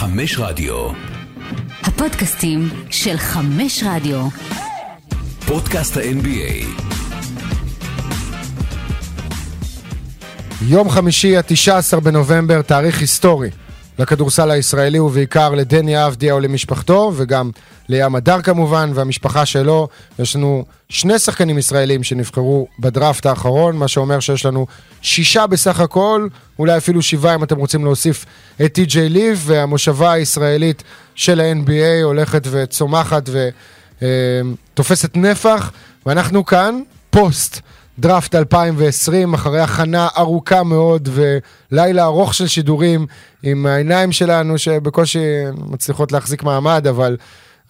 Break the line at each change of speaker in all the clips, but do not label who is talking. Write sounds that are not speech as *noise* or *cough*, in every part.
חמש רדיו.
הפודקאסטים של חמש רדיו.
פודקאסט ה-NBA.
יום חמישי, ה-19 בנובמבר, תאריך היסטורי לכדורסל הישראלי ובעיקר לדני אבדיה ולמשפחתו וגם לים הדר כמובן והמשפחה שלו. יש לנו שני שחקנים ישראלים שנבחרו בדראפט האחרון, מה שאומר שיש לנו שישה בסך הכל, אולי אפילו שבעה אם אתם רוצים להוסיף את טי.ג'יי ליב, והמושבה הישראלית של ה-NBA הולכת וצומחת ותופסת נפח, ואנחנו כאן, פוסט. דראפט 2020, אחרי הכנה ארוכה מאוד ולילה ארוך של שידורים עם העיניים שלנו שבקושי מצליחות להחזיק מעמד, אבל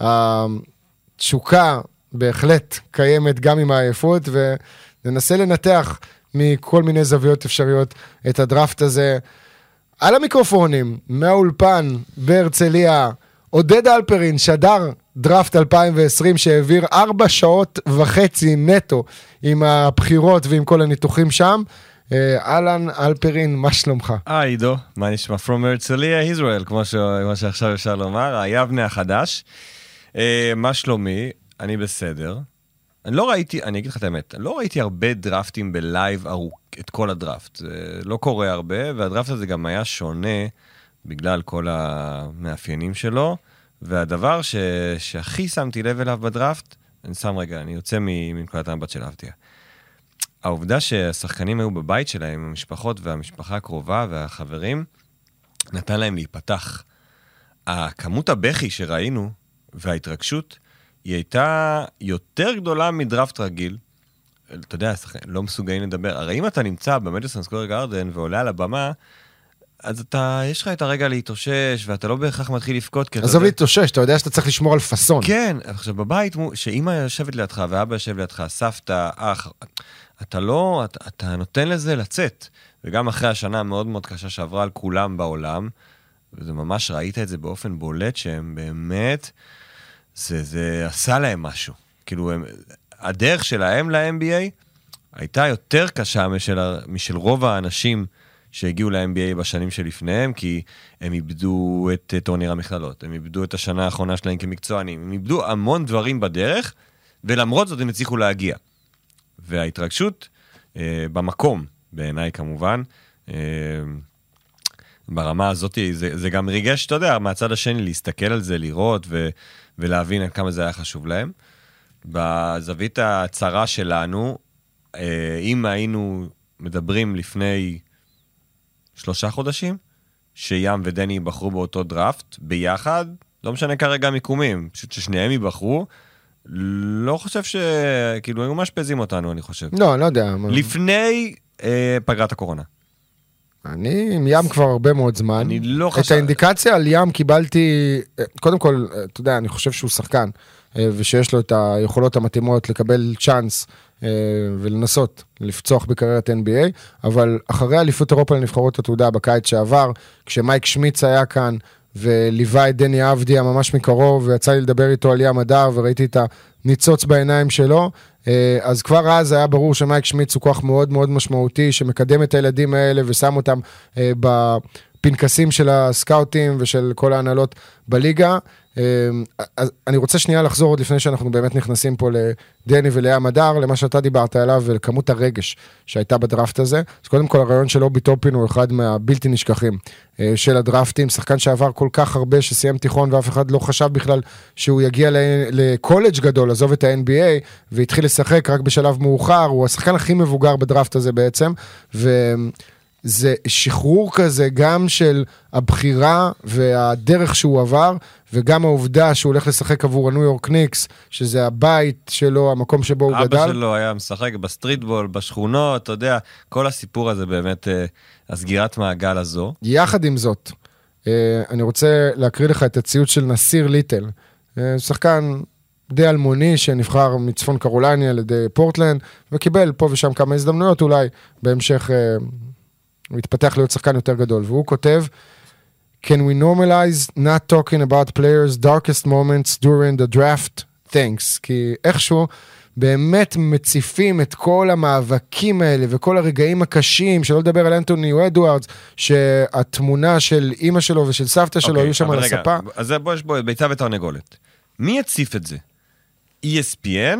התשוקה בהחלט קיימת גם עם העייפות, וננסה לנתח מכל מיני זוויות אפשריות את הדראפט הזה. על המיקרופונים, מהאולפן בהרצליה, עודד אלפרין, שדר דראפט 2020 שהעביר ארבע שעות וחצי נטו עם הבחירות ועם כל הניתוחים שם. אה, אהלן אלפרין, מה שלומך?
היי עידו, מה נשמע? From הרצליה, ישראל, כמו, ש... כמו שעכשיו אפשר לומר, היבנה החדש. אה, מה שלומי? אני בסדר. אני לא ראיתי, אני אגיד לך את האמת, לא ראיתי הרבה דראפטים בלייב ארוך, את כל הדראפט. זה לא קורה הרבה, והדראפט הזה גם היה שונה בגלל כל המאפיינים שלו. והדבר ש... שהכי שמתי לב אליו בדראפט, אני שם רגע, אני יוצא מנקודת המבט של אבטיה. העובדה שהשחקנים היו בבית שלהם, המשפחות והמשפחה הקרובה והחברים, נתן להם להיפתח. הכמות הבכי שראינו וההתרגשות, היא הייתה יותר גדולה מדראפט רגיל. אתה יודע, לא מסוגלים לדבר. הרי אם אתה נמצא במדיסון סקוור גארדן ועולה על הבמה, אז אתה, יש לך את הרגע להתאושש, ואתה לא בהכרח מתחיל לבכות.
עזוב להתאושש, אתה יודע שאתה צריך לשמור על פאסון.
כן, עכשיו בבית, שאימא יושבת לידך ואבא יושב לידך, סבתא, אח, אתה לא, אתה, אתה נותן לזה לצאת. וגם אחרי השנה המאוד מאוד קשה שעברה על כולם בעולם, וזה ממש, ראית את זה באופן בולט, שהם באמת, זה, זה עשה להם משהו. כאילו, הם, הדרך שלהם ל-NBA הייתה יותר קשה משל, משל רוב האנשים. שהגיעו ל-NBA בשנים שלפניהם, כי הם איבדו את טורניר המכללות, הם איבדו את השנה האחרונה שלהם כמקצוענים, הם איבדו המון דברים בדרך, ולמרות זאת הם הצליחו להגיע. וההתרגשות אה, במקום, בעיניי כמובן, אה, ברמה הזאת, זה, זה גם ריגש, אתה יודע, מהצד השני, להסתכל על זה, לראות ו, ולהבין כמה זה היה חשוב להם. בזווית הצרה שלנו, אה, אם היינו מדברים לפני שלושה חודשים, שים ודני ייבחרו באותו דראפט ביחד, לא משנה כרגע מיקומים, פשוט ששניהם ייבחרו. לא חושב ש... כאילו, היו מאשפזים אותנו, אני חושב.
לא, לא יודע.
לפני אה, פגרת הקורונה.
אני עם ים כבר הרבה מאוד זמן.
אני לא חושב...
את האינדיקציה על ים קיבלתי, אה, קודם כל, אה, אתה יודע, אני חושב שהוא שחקן, אה, ושיש לו את היכולות המתאימות לקבל צ'אנס ולנסות לפצוח בקריירת NBA, אבל אחרי אליפות אירופה לנבחרות התעודה בקיץ שעבר, כשמייק שמיץ היה כאן וליווה את דני אבדיה ממש מקרוב, ויצא לי לדבר איתו על ים הדר וראיתי את הניצוץ בעיניים שלו, אה, אז כבר אז היה ברור שמייק שמיץ הוא כוח מאוד מאוד משמעותי, שמקדם את הילדים האלה ושם אותם אה, בפנקסים של הסקאוטים ושל כל ההנהלות בליגה. אמ, אז אני רוצה שנייה לחזור עוד לפני שאנחנו באמת נכנסים פה לדני ולאה מדר, למה שאתה דיברת עליו ולכמות הרגש שהייתה בדראפט הזה. אז קודם כל הרעיון של אובי טופין הוא אחד מהבלתי נשכחים אה, של הדראפטים, שחקן שעבר כל כך הרבה, שסיים תיכון ואף אחד לא חשב בכלל שהוא יגיע לקולג' גדול, עזוב את ה-NBA, והתחיל לשחק רק בשלב מאוחר, הוא השחקן הכי מבוגר בדראפט הזה בעצם, ו... זה שחרור כזה גם של הבחירה והדרך שהוא עבר, וגם העובדה שהוא הולך לשחק עבור הניו יורק ניקס, שזה הבית שלו, המקום שבו הוא גדל.
אבא שלו היה משחק ב streetball, בשכונות, אתה יודע, כל הסיפור הזה באמת, אה, הסגירת מעגל הזו.
יחד עם זאת, אה, אני רוצה להקריא לך את הציוץ של נסיר ליטל, אה, שחקן די אלמוני שנבחר מצפון קרולניה על ידי פורטלנד, וקיבל פה ושם כמה הזדמנויות אולי בהמשך הוא התפתח להיות שחקן יותר גדול, והוא כותב, Can we normalize not talking about players darkest moments during the draft? Thanks. כי איכשהו באמת מציפים את כל המאבקים האלה וכל הרגעים הקשים, שלא לדבר על אנטוני אדוארדס, שהתמונה של אימא שלו ושל סבתא שלו
אוקיי,
היו שם על
רגע,
הספה.
אז בוא, יש בו ביצה ותרנגולת. מי יציף את זה? ESPN?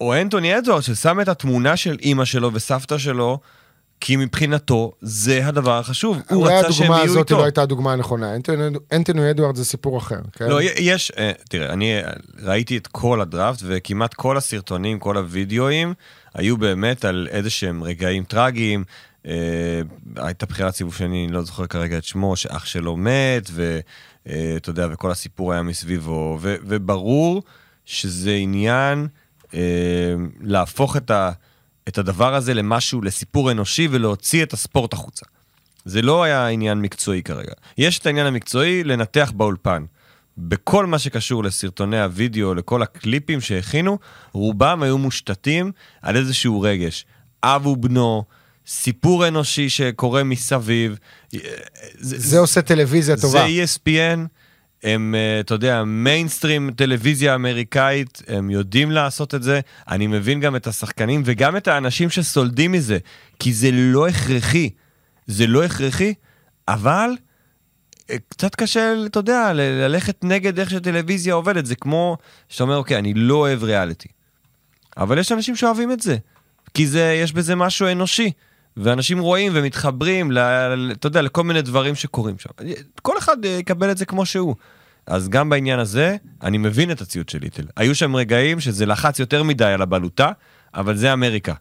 או אנטוני אדוארד ששם את התמונה של אימא שלו וסבתא שלו, כי מבחינתו זה הדבר החשוב. הוא
אולי
רצה שהם
הדוגמה
יהיו
הזאת
איתו.
לא הייתה הדוגמה הנכונה. אנטוני- אנטוני אדוארד זה סיפור אחר. כן?
לא, יש, אה, תראה, אני אה, ראיתי את כל הדראפט, וכמעט כל הסרטונים, כל הווידאואים, היו באמת על איזה שהם רגעים טרגיים. אה, הייתה בחירת סיבוב שני, אני לא זוכר כרגע את שמו, שאח שלו מת, ואתה יודע, וכל הסיפור היה מסביבו, ו, וברור שזה עניין אה, להפוך את, ה, את הדבר הזה למשהו, לסיפור אנושי, ולהוציא את הספורט החוצה. זה לא היה עניין מקצועי כרגע. יש את העניין המקצועי לנתח באולפן. בכל מה שקשור לסרטוני הוידאו, לכל הקליפים שהכינו, רובם היו מושתתים על איזשהו רגש. אב ובנו, סיפור אנושי שקורה מסביב. זה,
זה עושה טלוויזיה טובה.
זה E ESPN, הם, אה, אתה יודע, מיינסטרים טלוויזיה אמריקאית, הם יודעים לעשות את זה. אני מבין גם את השחקנים וגם את האנשים שסולדים מזה, כי זה לא הכרחי. זה לא הכרחי, אבל אה, קצת קשה, אתה יודע, ללכת נגד איך שטלוויזיה עובדת. זה כמו שאתה אומר, אוקיי, אני לא אוהב ריאליטי. אבל יש אנשים שאוהבים את זה, כי זה, יש בזה משהו אנושי. ואנשים רואים ומתחברים, ל, אתה יודע, לכל מיני דברים שקורים שם. כל אחד אה, יקבל את זה כמו שהוא. אז גם בעניין הזה, אני מבין את הציוד של ליטל. היו שם רגעים שזה לחץ יותר מדי על הבלוטה, אבל זה אמריקה.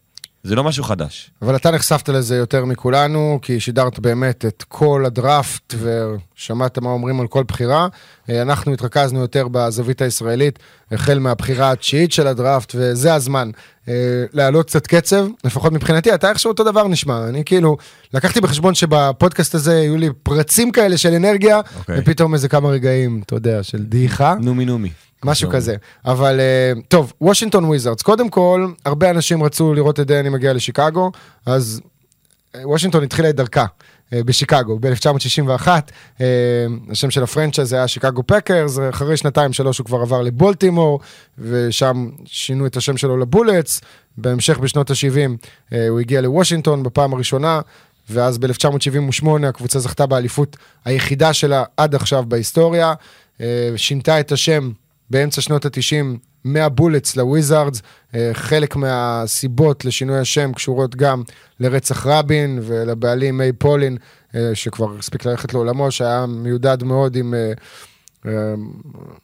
זה לא משהו חדש.
אבל אתה נחשפת לזה יותר מכולנו, כי שידרת באמת את כל הדראפט ושמעת מה אומרים על כל בחירה. אה, אנחנו התרכזנו יותר בזווית הישראלית, החל מהבחירה התשיעית של הדראפט, וזה הזמן אה, להעלות קצת קצב, לפחות מבחינתי, אתה איכשהו אותו דבר נשמע. אני כאילו, לקחתי בחשבון שבפודקאסט הזה היו לי פרצים כאלה של אנרגיה,
אוקיי.
ופתאום איזה כמה רגעים, אתה יודע, של דעיכה.
נומי נומי.
משהו כזה. אבל אה, טוב, וושינגטון וויזרדס. קודם כל, הרבה אנשים רצו לראות את דני מגיע לשיקגו, אז אה, וושינגטון התחילה את דרכה. אה, בשיקגו ב-1961, אה, השם של ה franchise היה שיקגו פקרס, אחרי שנתיים שלוש הוא כבר עבר לבולטימור, ושם שינו את השם שלו לבולטס, בהמשך בשנות ה-70 הוא הגיע לוושינגטון בפעם הראשונה, ואז ב-1978 הקבוצה זכתה באליפות היחידה שלה עד עכשיו בהיסטוריה, שינתה את השם באמצע שנות ה-90 מהבולטס לוויזארדס, חלק מהסיבות לשינוי השם קשורות גם לרצח רבין ולבעלים מי פולין, אה, שכבר הספיק ללכת לעולמו, שהיה מיודד מאוד עם אה, אה,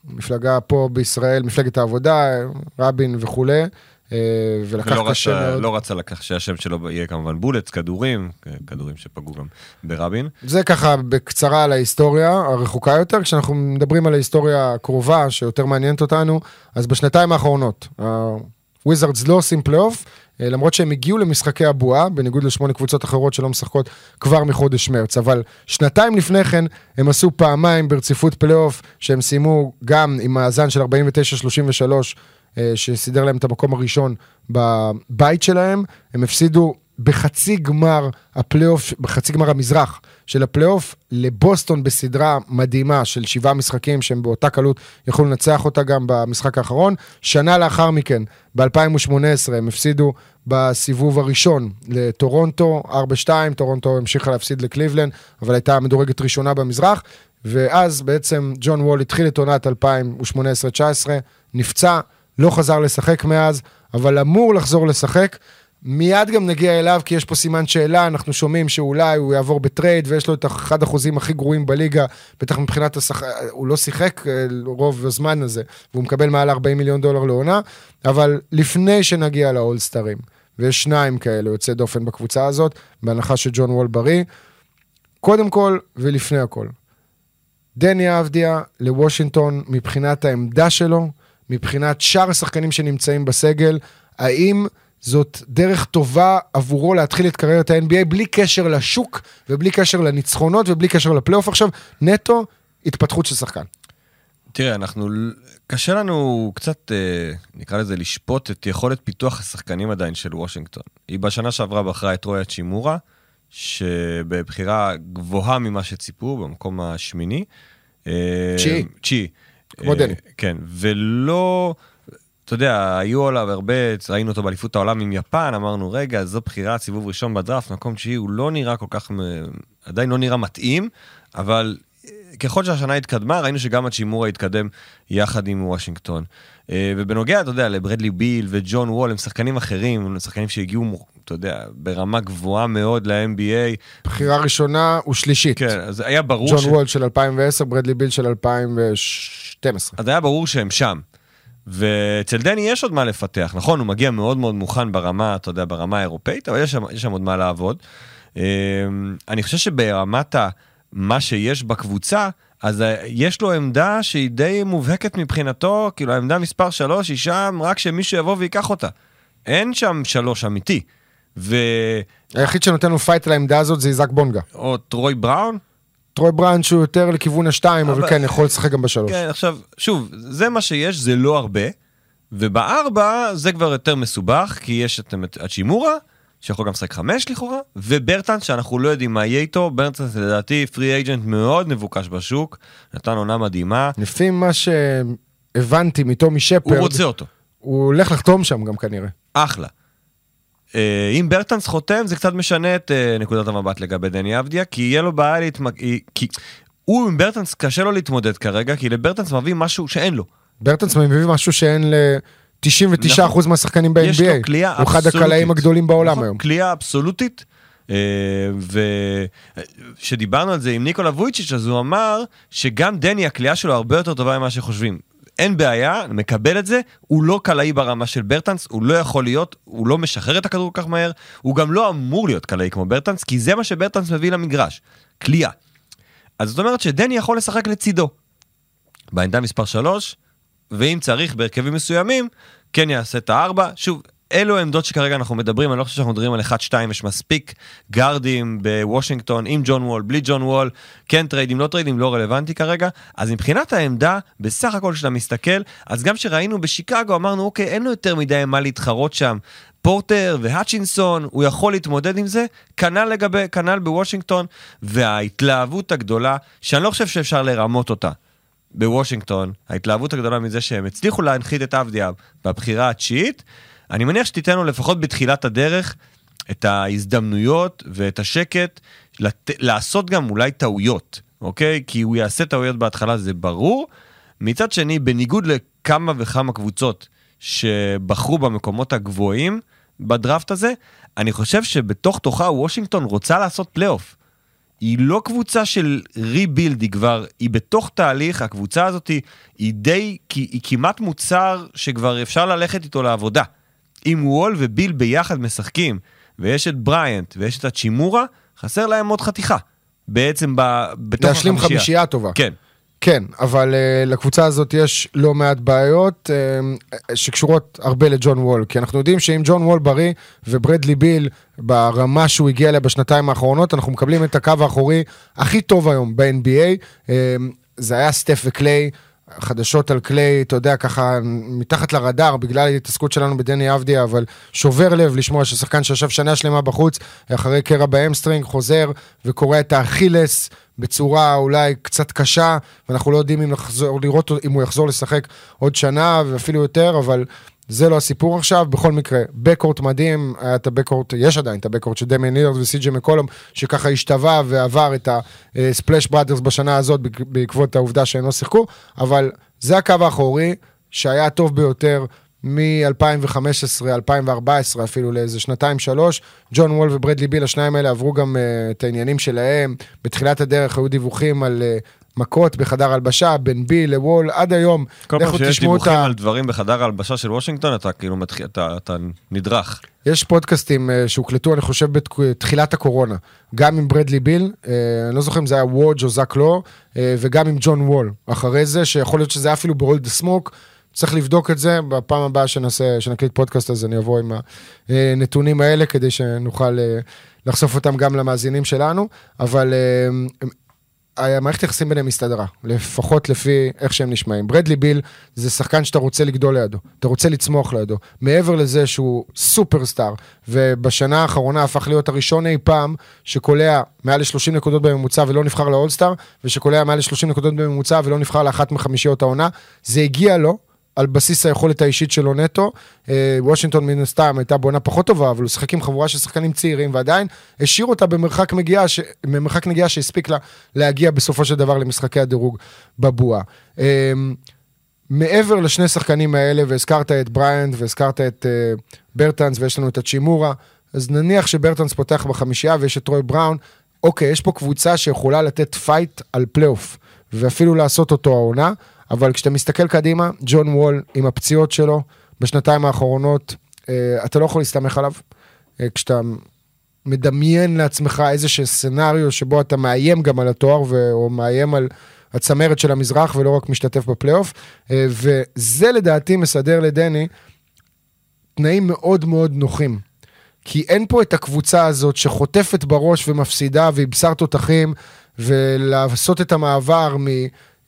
מפלגה פה בישראל, מפלגת העבודה, רבין וכולי, ולקח
ולא
את השם
רצה,
מאוד.
לא רצה לקח שהשם שלו יהיה כמובן בולטס, כדורים, כדורים שפגעו גם ברבין.
זה ככה בקצרה על ההיסטוריה הרחוקה יותר, כשאנחנו מדברים על ההיסטוריה הקרובה שיותר מעניינת אותנו, אז בשנתיים האחרונות, הוויזרדס לא עושים פלייאוף, אה, למרות שהם הגיעו למשחקי הבועה, בניגוד לשמונה קבוצות אחרות שלא משחקות כבר מחודש מרץ, אבל שנתיים לפני כן הם עשו פעמיים ברציפות פלייאוף, שהם סיימו גם עם מאזן של 49-33, אה, שסידר להם את המקום הראשון בבית שלהם, הם הפסידו בחצי גמר הפלייאוף, בחצי גמר המזרח של הפלייאוף לבוסטון בסדרה מדהימה של שבעה משחקים שהם באותה קלות יכלו לנצח אותה גם במשחק האחרון. שנה לאחר מכן, ב-2018, הם הפסידו בסיבוב הראשון לטורונטו, 4-2, טורונטו המשיכה להפסיד לקליבלנד, אבל הייתה מדורגת ראשונה במזרח, ואז בעצם ג'ון וול התחיל את עונת 2018-19, נפצע, לא חזר לשחק מאז, אבל אמור לחזור לשחק. מיד גם נגיע אליו, כי יש פה סימן שאלה, אנחנו שומעים שאולי הוא יעבור בטרייד, ויש לו את אחד החוזים הכי גרועים בליגה, בטח מבחינת השחק... הוא לא שיחק אה, רוב הזמן הזה, והוא מקבל מעל 40 מיליון דולר לעונה, אבל לפני שנגיע לאולסטרים, ויש שניים כאלה יוצאי דופן בקבוצה הזאת, בהנחה שג'ון וול בריא, קודם כל ולפני הכל, דני אבדיה לוושינגטון מבחינת העמדה שלו, מבחינת שאר השחקנים שנמצאים בסגל, האם זאת דרך טובה עבורו להתחיל את קריירת ה-NBA בלי קשר לשוק ובלי קשר לניצחונות ובלי קשר לפלייאוף עכשיו, נטו התפתחות של שחקן.
תראה, אנחנו, קשה לנו קצת, אה, נקרא לזה, לשפוט את יכולת פיתוח השחקנים עדיין של וושינגטון. היא בשנה שעברה בחרה את רויה צ'ימורה, שבבחירה גבוהה ממה שציפו, במקום השמיני. אה,
תשיעי.
תשיעי.
כמו
אה,
דני.
כן, ולא... אתה יודע, היו עליו הרבה, ראינו אותו באליפות העולם עם יפן, אמרנו, רגע, זו בחירה, סיבוב ראשון בדראפט, מקום תשיעי, הוא לא נראה כל כך, עדיין לא נראה מתאים, אבל ככל שהשנה התקדמה, ראינו שגם הצ'ימורה התקדם יחד עם וושינגטון. אה, ובנוגע, אתה יודע, לברדלי ביל וג'ון וול, הם שחקנים אחרים, הם שחקנים שהגיעו, אתה יודע, ברמה גבוהה מאוד ל-NBA.
בחירה ראשונה ושלישית.
כן, אז היה ברור
ג'ון ש... וול של 2010, ברדלי ביל של 2012.
אז היה ברור שהם שם. ואצל דני יש עוד מה לפתח, נכון, הוא מגיע מאוד מאוד מוכן ברמה, אתה יודע, ברמה האירופאית, אבל יש שם, יש שם עוד מה לעבוד. אה, אני חושב שברמת ה... מה שיש בקבוצה, אז אה, יש לו עמדה שהיא די מובהקת מבחינתו, כאילו העמדה מספר 3 היא שם רק שמישהו יבוא ויקח אותה. אין שם שלוש אמיתי. ו...
היחיד שנותן לו fight על העמדה הזאת זה איזק בונגה.
או טרוי בראון?
טרוי בראון שהוא יותר לכיוון השתיים, אבל, אבל כן, יכול לשחק גם בשלוש.
כן, עכשיו, שוב, זה מה שיש, זה לא הרבה. ובארבע זה כבר יותר מסובך, כי יש את האצ'ימורה, שיכול גם לשחק חמש לכאורה, וברטנס שאנחנו לא יודעים מה יהיה איתו, ברטנס זה לדעתי free agent מאוד מבוקש בשוק, נתן עונה מדהימה.
לפי מה שהבנתי מטומי שפרד,
הוא רוצה אותו.
הוא הולך לחתום שם גם כנראה.
אחלה. אה, אם ברטנס חותם זה קצת משנה את אה, נקודת המבט לגבי דני אבדיה, כי יהיה לו בעיה להתמק... כי הוא עם ברטנס קשה לו להתמודד כרגע, כי לברטנס מביא משהו שאין לו.
ברטנס מביא משהו שאין ל... 99% נכון. מהשחקנים ב-NBA.
יש לו כליאה
אבסולוטית. הוא אחד הקלעים הגדולים בעולם נכון, היום.
כליאה אבסולוטית. אה, וכשדיברנו על זה עם ניקולה וויצ'יץ' אז הוא אמר שגם דני הכלייה שלו הרבה יותר טובה ממה שחושבים. אין בעיה, מקבל את זה, הוא לא קלעי ברמה של ברטנס, הוא לא יכול להיות, הוא לא משחרר את הכדור כל כך מהר, הוא גם לא אמור להיות קלעי כמו ברטנס, כי זה מה שברטנס מביא למגרש, כליאה. אז זאת אומרת שדני יכול לשחק לצידו. בעמדה מספר 3, ואם צריך בהרכבים מסוימים, כן יעשה את הארבע. שוב, אלו העמדות שכרגע אנחנו מדברים, אני לא חושב שאנחנו מדברים על 1-2, יש מספיק גארדים בוושינגטון עם ג'ון וול, בלי ג'ון וול, כן טריידים, לא טריידים, לא רלוונטי כרגע. אז מבחינת העמדה, בסך הכל כשאתה מסתכל, אז גם שראינו בשיקגו, אמרנו, אוקיי, אין לו יותר מדי מה להתחרות שם. פורטר והאצ'ינסון, הוא יכול להתמודד עם זה, כנ"ל לגבי, כנ"ל בוושינגטון, וההתלהבות הגדולה, שאני לא חושב שאפשר לרמות אותה. בוושינגטון, ההתלהבות הגדולה מזה שהם הצליחו להנחית את אבדיה בבחירה התשיעית, אני מניח שתיתן לו לפחות בתחילת הדרך את ההזדמנויות ואת השקט לת... לעשות גם אולי טעויות, אוקיי? כי הוא יעשה טעויות בהתחלה, זה ברור. מצד שני, בניגוד לכמה וכמה קבוצות שבחרו במקומות הגבוהים בדראפט הזה, אני חושב שבתוך תוכה וושינגטון רוצה לעשות פלייאוף. היא לא קבוצה של rebuild, היא כבר, היא בתוך תהליך, הקבוצה הזאת היא, היא די, היא כמעט מוצר שכבר אפשר ללכת איתו לעבודה. אם וול וביל ביחד משחקים, ויש את בריאנט ויש את הצ'ימורה, חסר להם עוד חתיכה. בעצם ב, בתוך
החמישייה. להשלים חמישייה טובה.
כן.
כן, אבל uh, לקבוצה הזאת יש לא מעט בעיות uh, שקשורות הרבה לג'ון וול, כי אנחנו יודעים שאם ג'ון וול בריא וברדלי ביל ברמה שהוא הגיע אליה בשנתיים האחרונות, אנחנו מקבלים את הקו האחורי הכי טוב היום ב-NBA. Uh, זה היה סטף וקליי. חדשות על קליי, אתה יודע, ככה מתחת לרדאר, בגלל ההתעסקות שלנו בדני אבדיה, אבל שובר לב לשמוע ששחקן שישב שנה שלמה בחוץ, אחרי קרע ב hamstring, חוזר וקורע את האכילס בצורה אולי קצת קשה, ואנחנו לא יודעים אם, לחזור, לראות אם הוא יחזור לשחק עוד שנה ואפילו יותר, אבל זה לא הסיפור עכשיו, בכל מקרה, backcourt מדהים, היה את ה backcourt, יש עדיין את ה backcourt של דמיין ליארד וסי.ג'י מקולום, שככה השתווה ועבר את הספלאש בראדרס בשנה הזאת בעקבות העובדה שהם לא שיחקו, אבל זה הקו האחורי שהיה הטוב ביותר מ-2015, 2014 אפילו לאיזה שנתיים שלוש, ג'ון וול וברדלי ביל, השניים האלה עברו גם uh, את העניינים שלהם. בתחילת הדרך היו דיווחים על uh, מכות בחדר הלבשה, בין ביל לוול, עד היום.
כל פעם שיש דיווחים. על דברים בחדר הלבשה של וושינגטון, אתה כאילו מתחיל, אתה, אתה נדרך.
יש פודקאסטים uh, שהוקלטו, אני חושב, בתחילת הקורונה. גם עם ברדלי ביל, uh, אני לא זוכר אם זה היה וודג' או זאק לו, uh, וגם עם ג'ון וול. אחרי זה, שיכול להיות שזה היה אפילו ברולד סמוק. צריך לבדוק את זה, בפעם הבאה שנעשה, שנקליט פודקאסט אז אני אבוא עם הנתונים האלה, כדי שנוכל אה, לחשוף אותם גם למאזינים שלנו, אבל אה, המערכת היחסים ביניהם הסתדרה, לפחות לפי איך שהם נשמעים. ברדלי ביל זה שחקן שאתה רוצה לגדול לידו, אתה רוצה לצמוח לידו. מעבר לזה שהוא סופרסטאר, ובשנה האחרונה הפך להיות הראשון אי פעם שקולע מעל ל-30 נקודות בממוצע ולא נבחר לאולסטאר, ושקולע מעל ל-30 נקודות בממוצע ולא נבחר לאחת מחמישיות העונה, זה הגיע לו. על בסיס היכולת האישית שלו נטו. אה, וושינגטון מן הסתם הייתה בעונה פחות טובה, אבל הוא שיחק עם חבורה של שחקנים צעירים, ועדיין השאיר אותה במרחק נגיעה, ש... במרחק נגיעה שהספיק לה להגיע בסופו של דבר למשחקי הדירוג בבועה. אה, מעבר לשני שחקנים האלה, והזכרת את בריאנט והזכרת את uh, ברטנס ויש לנו את האצ'ימורה, אז נניח שברטנס פותח בחמישייה ויש את רוי בראון, אוקיי, יש פה קבוצה שיכולה לתת fight על פלייאוף, ואפילו לעשות אותו העונה, אבל כשאתה מסתכל קדימה, ג'ון וול עם הפציעות שלו בשנתיים האחרונות, אה, אתה לא יכול להסתמך עליו. אה, כשאתה מדמיין לעצמך איזשהו scenario שבו אתה מאיים גם על התואר, ו... או מאיים על... הצמרת של המזרח ולא רק משתתף בפלייאוף. אה, וזה לדעתי מסדר לדני תנאים מאוד מאוד נוחים. כי אין פה את הקבוצה הזאת שחוטפת בראש ומפסידה והיא בשר תותחים, ולעשות את המעבר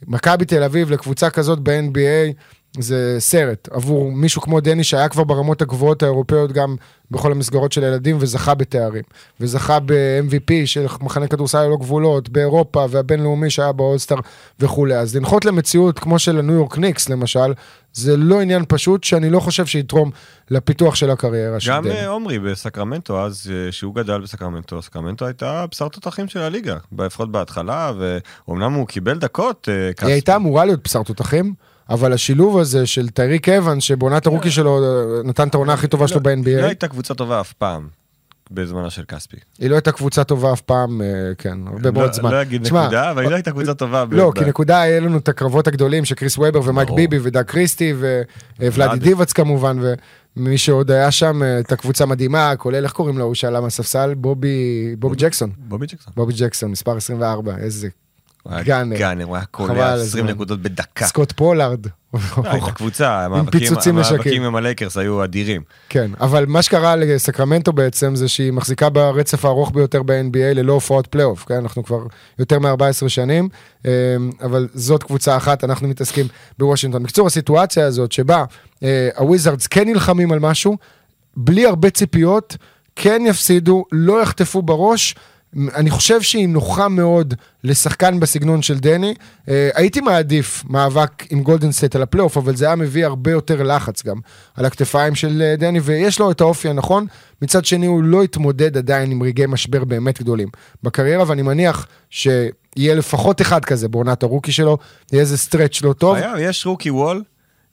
ממכבי תל אביב לקבוצה כזאת ב-NBA, זה סרט עבור מישהו כמו דני שהיה כבר ברמות הגבוהות האירופאיות גם בכל המסגרות של הילדים וזכה בתארים. וזכה ב-MVP של מחנה כדורסל ללא גבולות באירופה והבינלאומי שהיה באולסטאר וכולי. אז לנחות למציאות כמו של הניו יורק ניקס למשל, זה לא עניין פשוט שאני לא חושב שיתרום לפיתוח של הקריירה של דני.
גם אה, עומרי בסקרמנטו אז, אה, שהוא גדל בסקרמנטו, סקרמנטו הייתה בשר תותחים של הליגה, לפחות בהתחלה, ואומנם הוא קיבל דקות. אה,
היא הייתה אמורה להיות בשר תותחים. אבל השילוב הזה של טייריק אבנס, שבעונת הרוקי שלו נתן את העונה הכי טובה שלו ב-NBA.
היא לא הייתה קבוצה טובה אף פעם. בזמנה של כספי.
היא לא הייתה קבוצה טובה אף פעם, אה, כן, הרבה מאוד
לא-
זמן.
לא אגיד נקודה, אבל היא לא הייתה קבוצה טובה.
לא, כי נקודה, היה לנו את הקרבות הגדולים של כריס וובר ומייק ביבי ודאג קריסטי וולאדי דיבאץ כמובן, ומי שעוד היה שם, אה, את הקבוצה מדהימה, כולל, איך קוראים לו, הוא שעלה מהספסל? בובי ג'קסון.
בובי ג'קסון.
בובי ג'קסון, מספר 24, איזה
gunner. גאנר, הוא היה קולע 20 נקודות בדקה.
סקוט פולארד.
הייתה קבוצה, המאבקים עם הלייקרס היו אדירים.
כן, אבל מה שקרה לסקרמנטו בעצם זה שהיא מחזיקה ברצף הארוך ביותר ב-NBA ללא הופעות פלייאוף, כן? אנחנו כבר יותר מ-14 שנים, אמ, אבל זאת קבוצה אחת, אנחנו מתעסקים בוושינגטון. בקיצור, הסיטואציה הזאת שבה אה, הוויזארדס כן נלחמים על משהו, בלי הרבה ציפיות, כן יפסידו, לא יחטפו בראש, אני חושב שהיא נוחה מאוד לשחקן בסגנון של דני. אה, הייתי מעדיף מאבק עם גולדן סטייט על הפלייאוף, אבל זה היה מביא הרבה יותר לחץ גם על הכתפיים של אה, דני, ויש לו את האופי הנכון. מצד שני, הוא לא התמודד עדיין עם רגעי משבר באמת גדולים בקריירה, ואני מניח שיהיה לפחות אחד כזה בעונת הרוקי שלו, יהיה איזה stretch לא טוב.
היה, יש rookie wall,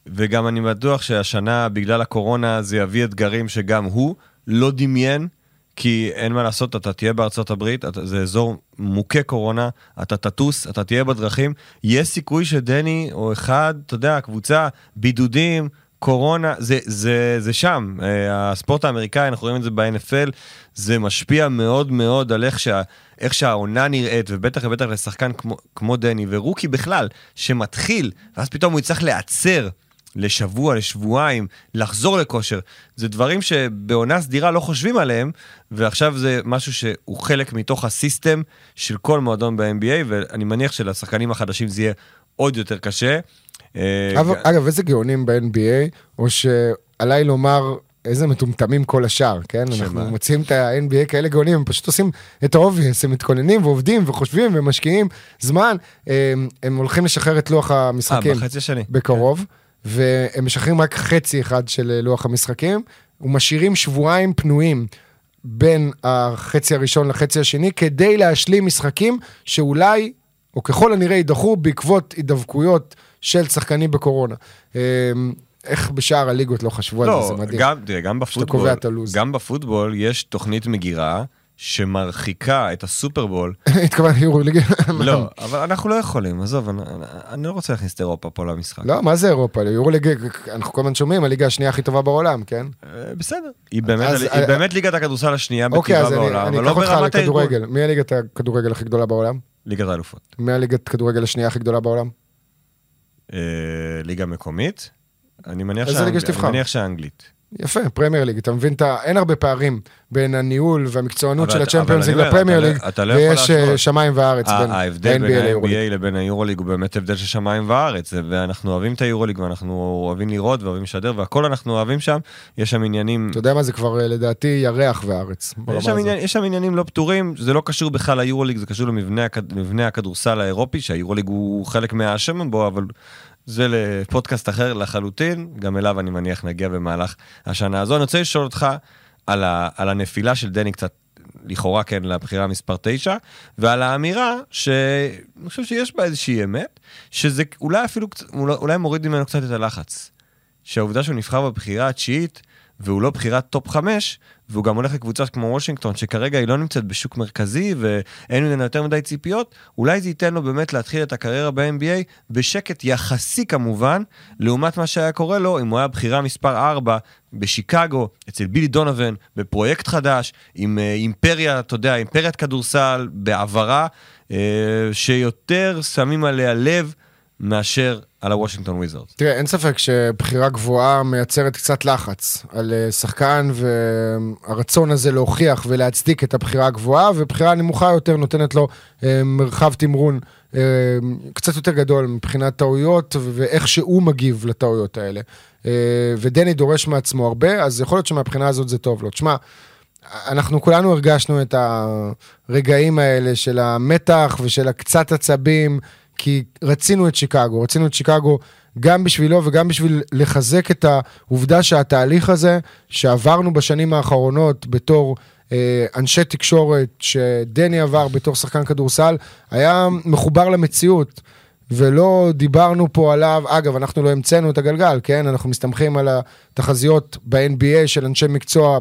וגם אני בטוח שהשנה, בגלל הקורונה, זה יביא אתגרים שגם הוא לא דמיין. כי אין מה לעשות, אתה תהיה בארצות הברית, אתה, זה אזור מוכה קורונה, אתה תטוס, אתה תהיה בדרכים, יש סיכוי שדני או אחד, אתה יודע, קבוצה, בידודים, קורונה, זה, זה, זה שם. אה, הספורט האמריקאי, אנחנו רואים את זה ב-NFL, זה משפיע מאוד מאוד על איך, שה, איך שהעונה נראית, ובטח ובטח לשחקן כמו, כמו דני, ורוקי בכלל, שמתחיל, ואז פתאום הוא יצטרך להיעצר. לשבוע, לשבועיים, לחזור לכושר. זה דברים שבעונה סדירה לא חושבים עליהם, ועכשיו זה משהו שהוא חלק מתוך הסיסטם של כל מועדון ב-NBA, ואני מניח שלשחקנים החדשים זה יהיה עוד יותר קשה.
אה, אגב, אגב איזה גאונים ב-NBA, או שעליי לומר איזה מטומטמים כל השאר, כן? שמה? אנחנו מוצאים את ה-NBA כאלה גאונים, הם פשוט עושים את ה obvious, הם מתכוננים ועובדים וחושבים ומשקיעים זמן. הם, הם הולכים לשחרר את לוח המשחקים.
אה, בחצי השני.
בקרוב. כן. והם משחררים רק חצי אחד של אה, לוח המשחקים, ומשאירים שבועיים פנויים בין החצי הראשון לחצי השני, כדי להשלים משחקים שאולי, או ככל הנראה, יידחו בעקבות הידבקויות של שחקנים בקורונה. אמ, איך בשאר הליגות לא חשבו לא, על זה, זה מדהים.
גם, תראה, גם בפוטבול, גם בפוטבול יש תוכנית מגירה. שמרחיקה את הסופרבול. *laughs*
התכוונת יורוליג.
לא, אבל אנחנו לא יכולים, עזוב, אני לא רוצה להכניס את אירופה פה למשחק.
לא, מה זה אירופה? יורוליג, אנחנו כל הזמן שומעים, הליגה השנייה הכי טובה בעולם, כן?
אה, בסדר. היא באמת ליגת הכדורסל השנייה בטבעה אוקיי, בעולם, אבל לא ברמת הארגון.
מי הליגת הכדורגל הכי גדולה בעולם?
ליגת האלופות.
מי הליגת הכדורגל השנייה הכי גדולה בעולם?
אה, ליגה מקומית? אני מניח שהאנגלית.
יפה, פרמייר ליג, אתה מבין, אתה, אין הרבה פערים בין הניהול והמקצוענות של הצ'מפיונס ליג לפרמייר ליג, לא ויש אה, שמיים וארץ בין
ההבדל בין ה-NBA לבין היורוליג הוא באמת הבדל של שמיים וארץ, ואנחנו אוהבים את היורוליג ואנחנו אוהבים לראות ואוהבים לשדר והכל אנחנו אוהבים שם, יש שם עניינים...
אתה יודע מה זה כבר אה, לדעתי ירח וארץ.
יש שם, עניין, יש שם עניינים לא פתורים, זה לא קשור בכלל ליורוליג, זה קשור למבנה הכדורסל האירופי, שהיורוליג הוא חלק מהאשם בו, אבל זה לפודקאסט אחר לחלוטין, גם אליו אני מניח נגיע במהלך השנה הזו. אני רוצה לשאול אותך על, ה, על הנפילה של דני קצת, לכאורה כן, לבחירה מספר 9, ועל האמירה שאני חושב שיש בה איזושהי אמת, שזה אולי אפילו, אולי מוריד ממנו קצת את הלחץ. שהעובדה שהוא נבחר בבחירה התשיעית, והוא לא בחירת top 5, והוא גם הולך לקבוצה כמו וושינגטון, שכרגע היא לא נמצאת בשוק מרכזי ואין ממנה יותר מדי ציפיות, אולי זה ייתן לו באמת להתחיל את הקריירה ב-NBA בשקט יחסי כמובן, לעומת מה שהיה קורה לו אם הוא היה בחירה מספר 4 בשיקגו, אצל בילי דונובן, בפרויקט חדש, עם אה, אימפריה, אתה יודע, אימפריית כדורסל, בעברה, אה, שיותר שמים עליה לב. מאשר על הוושינגטון וויזרדס.
תראה, אין ספק שבחירה גבוהה מייצרת קצת לחץ על אה, שחקן והרצון הזה להוכיח ולהצדיק את הבחירה הגבוהה, ובחירה נמוכה יותר נותנת לו אה, מרחב תמרון אה, קצת יותר גדול מבחינת טעויות ואיך שהוא מגיב לטעויות האלה. ודני דורש מעצמו הרבה, אז יכול להיות שמבחינה הזאת זה טוב לו. תשמע, אנחנו כולנו הרגשנו את הרגעים האלה של המתח ושל הקצת עצבים. כי רצינו את שיקגו, רצינו את שיקגו גם בשבילו וגם בשביל לחזק את העובדה שהתהליך הזה שעברנו בשנים האחרונות בתור אה, אנשי תקשורת, שדני עבר בתור שחקן כדורסל, היה מחובר למציאות. ולא דיברנו פה עליו, אגב, אנחנו לא המצאנו את הגלגל, כן? אנחנו מסתמכים על התחזיות ב-NBA של אנשי מקצוע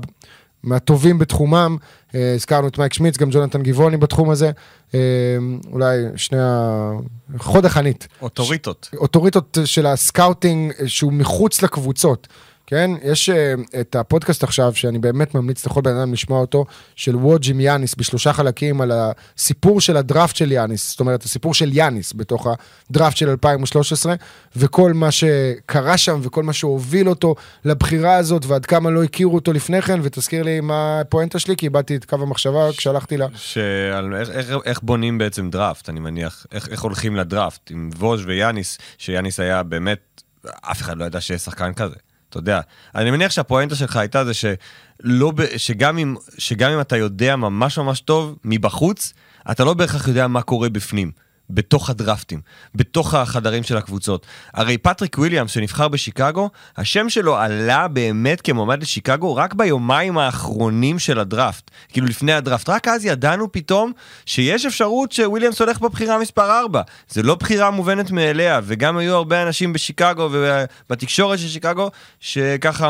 מהטובים בתחומם, אה, הזכרנו את מייק שמיץ, גם ג'ונתן גבעוני בתחום הזה, אה, אולי שני ה... חוד החנית.
אוטוריטות.
אוטוריטות של ה scouting שהוא מחוץ לקבוצות. כן? יש אה, את הפודקאסט עכשיו, שאני באמת ממליץ לכל בן אדם לשמוע אותו, של וואג' עם יאניס בשלושה חלקים על הסיפור של הדראפט של יאניס, זאת אומרת, הסיפור של יאניס בתוך הדראפט של 2013, וכל מה שקרה שם וכל מה שהוביל אותו לבחירה הזאת, ועד כמה לא הכירו אותו לפני כן, ותזכיר לי מה הפואנטה שלי, כי איבדתי את קו המחשבה כשהלכתי ל...
שעל איך, איך, איך בונים בעצם דראפט, אני מניח, איך, איך הולכים לדראפט, עם ווז' ויאניס, שיאניס היה באמת, אף אחד לא ידע שיש שחקן כזה. אתה יודע, אני מניח שהפואנטה שלך הייתה זה שלא, שגם אם, שגם אם אתה יודע ממש ממש טוב מבחוץ, אתה לא בהכרח יודע מה קורה בפנים. בתוך הדרפטים, בתוך החדרים של הקבוצות. הרי פטריק וויליאמס שנבחר בשיקגו, השם שלו עלה באמת כמועמד לשיקגו רק ביומיים האחרונים של הדראפט. כאילו לפני הדראפט. רק אז ידענו פתאום שיש אפשרות שוויליאמס הולך בבחירה מספר 4. זה לא בחירה מובנת מאליה, וגם היו הרבה אנשים בשיקגו ובתקשורת של שיקגו, שככה,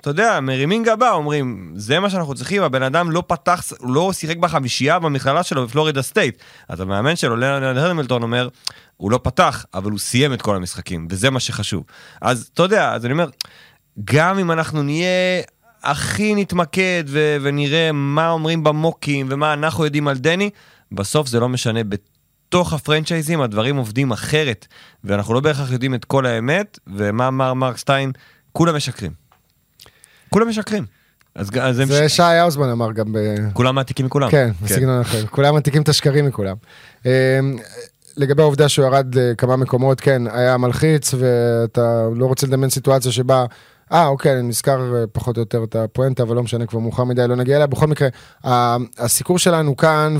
אתה יודע, מרימים גבה, אומרים, זה מה שאנחנו צריכים, הבן אדם לא פתח, לא שיחק בחמישייה במכללה שלו בפלורידה סטייט. אז המאמן שלו, המילטון אומר, הוא לא פתח, אבל הוא סיים את כל המשחקים, וזה מה שחשוב. אז אתה יודע, אז אני אומר, גם אם אנחנו נהיה הכי נתמקד ו- ונראה מה אומרים במוקים ומה אנחנו יודעים על דני, בסוף זה לא משנה. בתוך הפרנצ'ייזים הדברים עובדים אחרת, ואנחנו לא בהכרח יודעים את כל האמת, ומה אמר מרק סטיין? כולם משקרים. כולם משקרים.
אז, אז זה שי האוזמן אמר גם ב...
כולם מעתיקים מכולם.
כן, כן. בסגנון אחר. כולם מעתיקים את השקרים מכולם. אמ, לגבי העובדה שהוא ירד לכמה מקומות, כן, היה מלחיץ, ואתה לא רוצה לדמיין סיטואציה שבה... אה, אוקיי, אני נזכר אה, פחות או יותר את הפואנטה, אבל לא משנה, כבר מאוחר מדי, לא נגיע אליה. בכל מקרה, הסיקור שלנו כאן,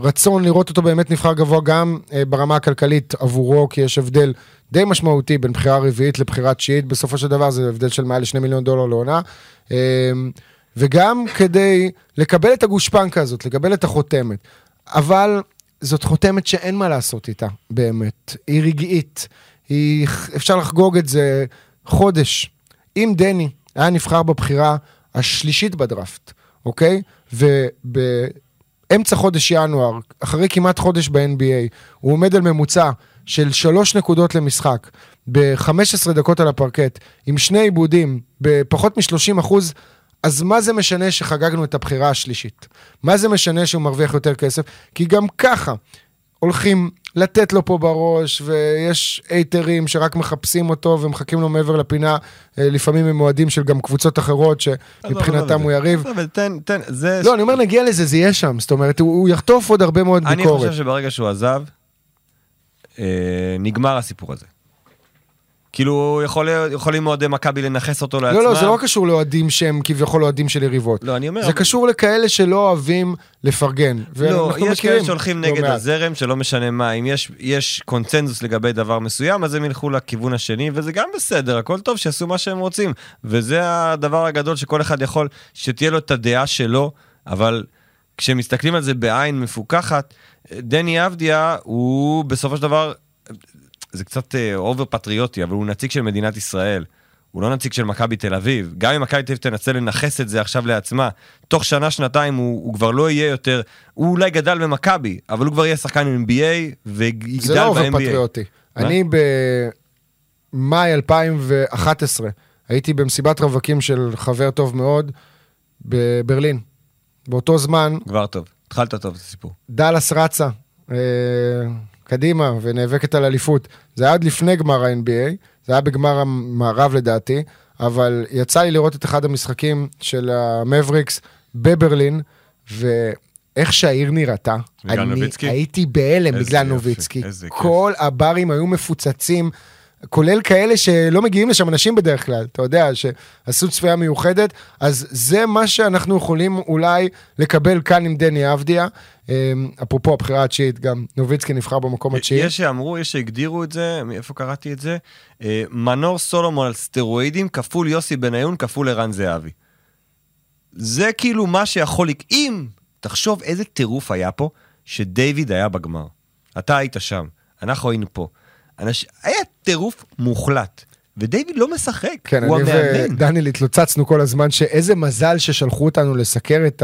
והרצון לראות אותו באמת נבחר גבוה גם אה, ברמה הכלכלית עבורו, כי יש הבדל די משמעותי בין בחירה רביעית לבחירה תשיעית, בסופו של דבר זה הבדל של מעל לשני מיליון דולר לעונה. אמ, וגם כדי לקבל את הגושפנקה הזאת, לקבל את החותמת. אבל זאת חותמת שאין מה לעשות איתה, באמת. היא רגעית, היא... אפשר לחגוג את זה חודש. אם דני היה נבחר בבחירה השלישית בדראפט, אוקיי? ובאמצע חודש ינואר, אחרי כמעט חודש ב-NBA, הוא עומד על ממוצע של שלוש נקודות למשחק, ב-15 דקות על הפרקט, עם שני עיבודים, בפחות מ-30 אחוז, אז מה זה משנה שחגגנו את הבחירה השלישית? מה זה משנה שהוא מרוויח יותר כסף? כי גם ככה הולכים לתת לו פה בראש, ויש אייטרים שרק מחפשים אותו ומחכים לו מעבר לפינה, אה, לפעמים הם אוהדים של גם קבוצות אחרות שמבחינתם הוא יריב.
תן, תן, זה...
לא, אני אומר, נגיע לזה, זה יהיה שם. זאת אומרת, הוא יחטוף עוד הרבה מאוד ביקורת.
אני חושב שברגע שהוא עזב, אה, נגמר הסיפור הזה. כאילו, יכול, יכולים אוהדי מכבי לנכס אותו לעצמם.
לא, לא, זה לא קשור לאוהדים שהם כביכול אוהדים של יריבות.
לא, אני אומר...
זה קשור לכאלה שלא אוהבים לפרגן.
לא, יש כאלה שהולכים
לא
נגד
מעט.
הזרם, שלא משנה מה, אם יש, יש קונצנזוס לגבי דבר מסוים, אז הם ילכו לכיוון השני, וזה גם בסדר, הכל טוב, שיעשו מה שהם רוצים. וזה הדבר הגדול שכל אחד יכול, שתהיה לו את הדעה שלו, אבל כשמסתכלים על זה בעין מפוקחת, דני אבדיה הוא בסופו של דבר, זה קצת over פטריוטי, אבל הוא נציג של מדינת ישראל. הוא לא נציג של מכבי תל אביב. גם אם מכבי תל אביב תנסה לנכס את זה עכשיו לעצמה, תוך שנה, שנתיים הוא, הוא כבר לא יהיה יותר, הוא אולי גדל במכבי, אבל הוא כבר יהיה שחקן NBA ויגדל ב-NBA.
זה לא over פטריוטי. אני במאי 2011 הייתי במסיבת רווקים של חבר טוב מאוד בברלין. באותו זמן
כבר טוב, התחלת טוב את הסיפור.
דאלאס רצה אה, קדימה ונאבקת על אליפות. זה היה עד לפני גמר ה-NBA, זה היה בגמר המערב לדעתי, אבל יצא לי לראות את אחד המשחקים של המבריקס בברלין, ואיך שהעיר נראתה, אני
נוביצקי?
הייתי בהלם בגלל
יופי,
נוביצקי.
איזה כיף.
כל הברים היו מפוצצים. כולל כאלה שלא מגיעים לשם אנשים בדרך כלל, אתה יודע, שעשו צפייה מיוחדת, אז זה מה שאנחנו יכולים אולי לקבל כאן עם דני אבדיה. אמ, אפרופו הבחירה התשיעית, גם נוביצקי נבחר במקום התשיעי.
יש שאמרו, יש שהגדירו את זה, מאיפה קראתי את זה? אה, מנור סולומון על סטרואידים כפול יוסי בניון כפול ערן זהבי. זה כאילו מה שיכול... אם, תחשוב איזה טירוף היה פה, שדיוויד היה בגמר. אתה היית שם, אנחנו היינו פה. אנש... היה טירוף מוחלט. ודייוויד לא משחק,
כן,
הוא
אני
המאמן.
ודניאל התלוצצנו כל הזמן, שאיזה מזל ששלחו אותנו לסקר את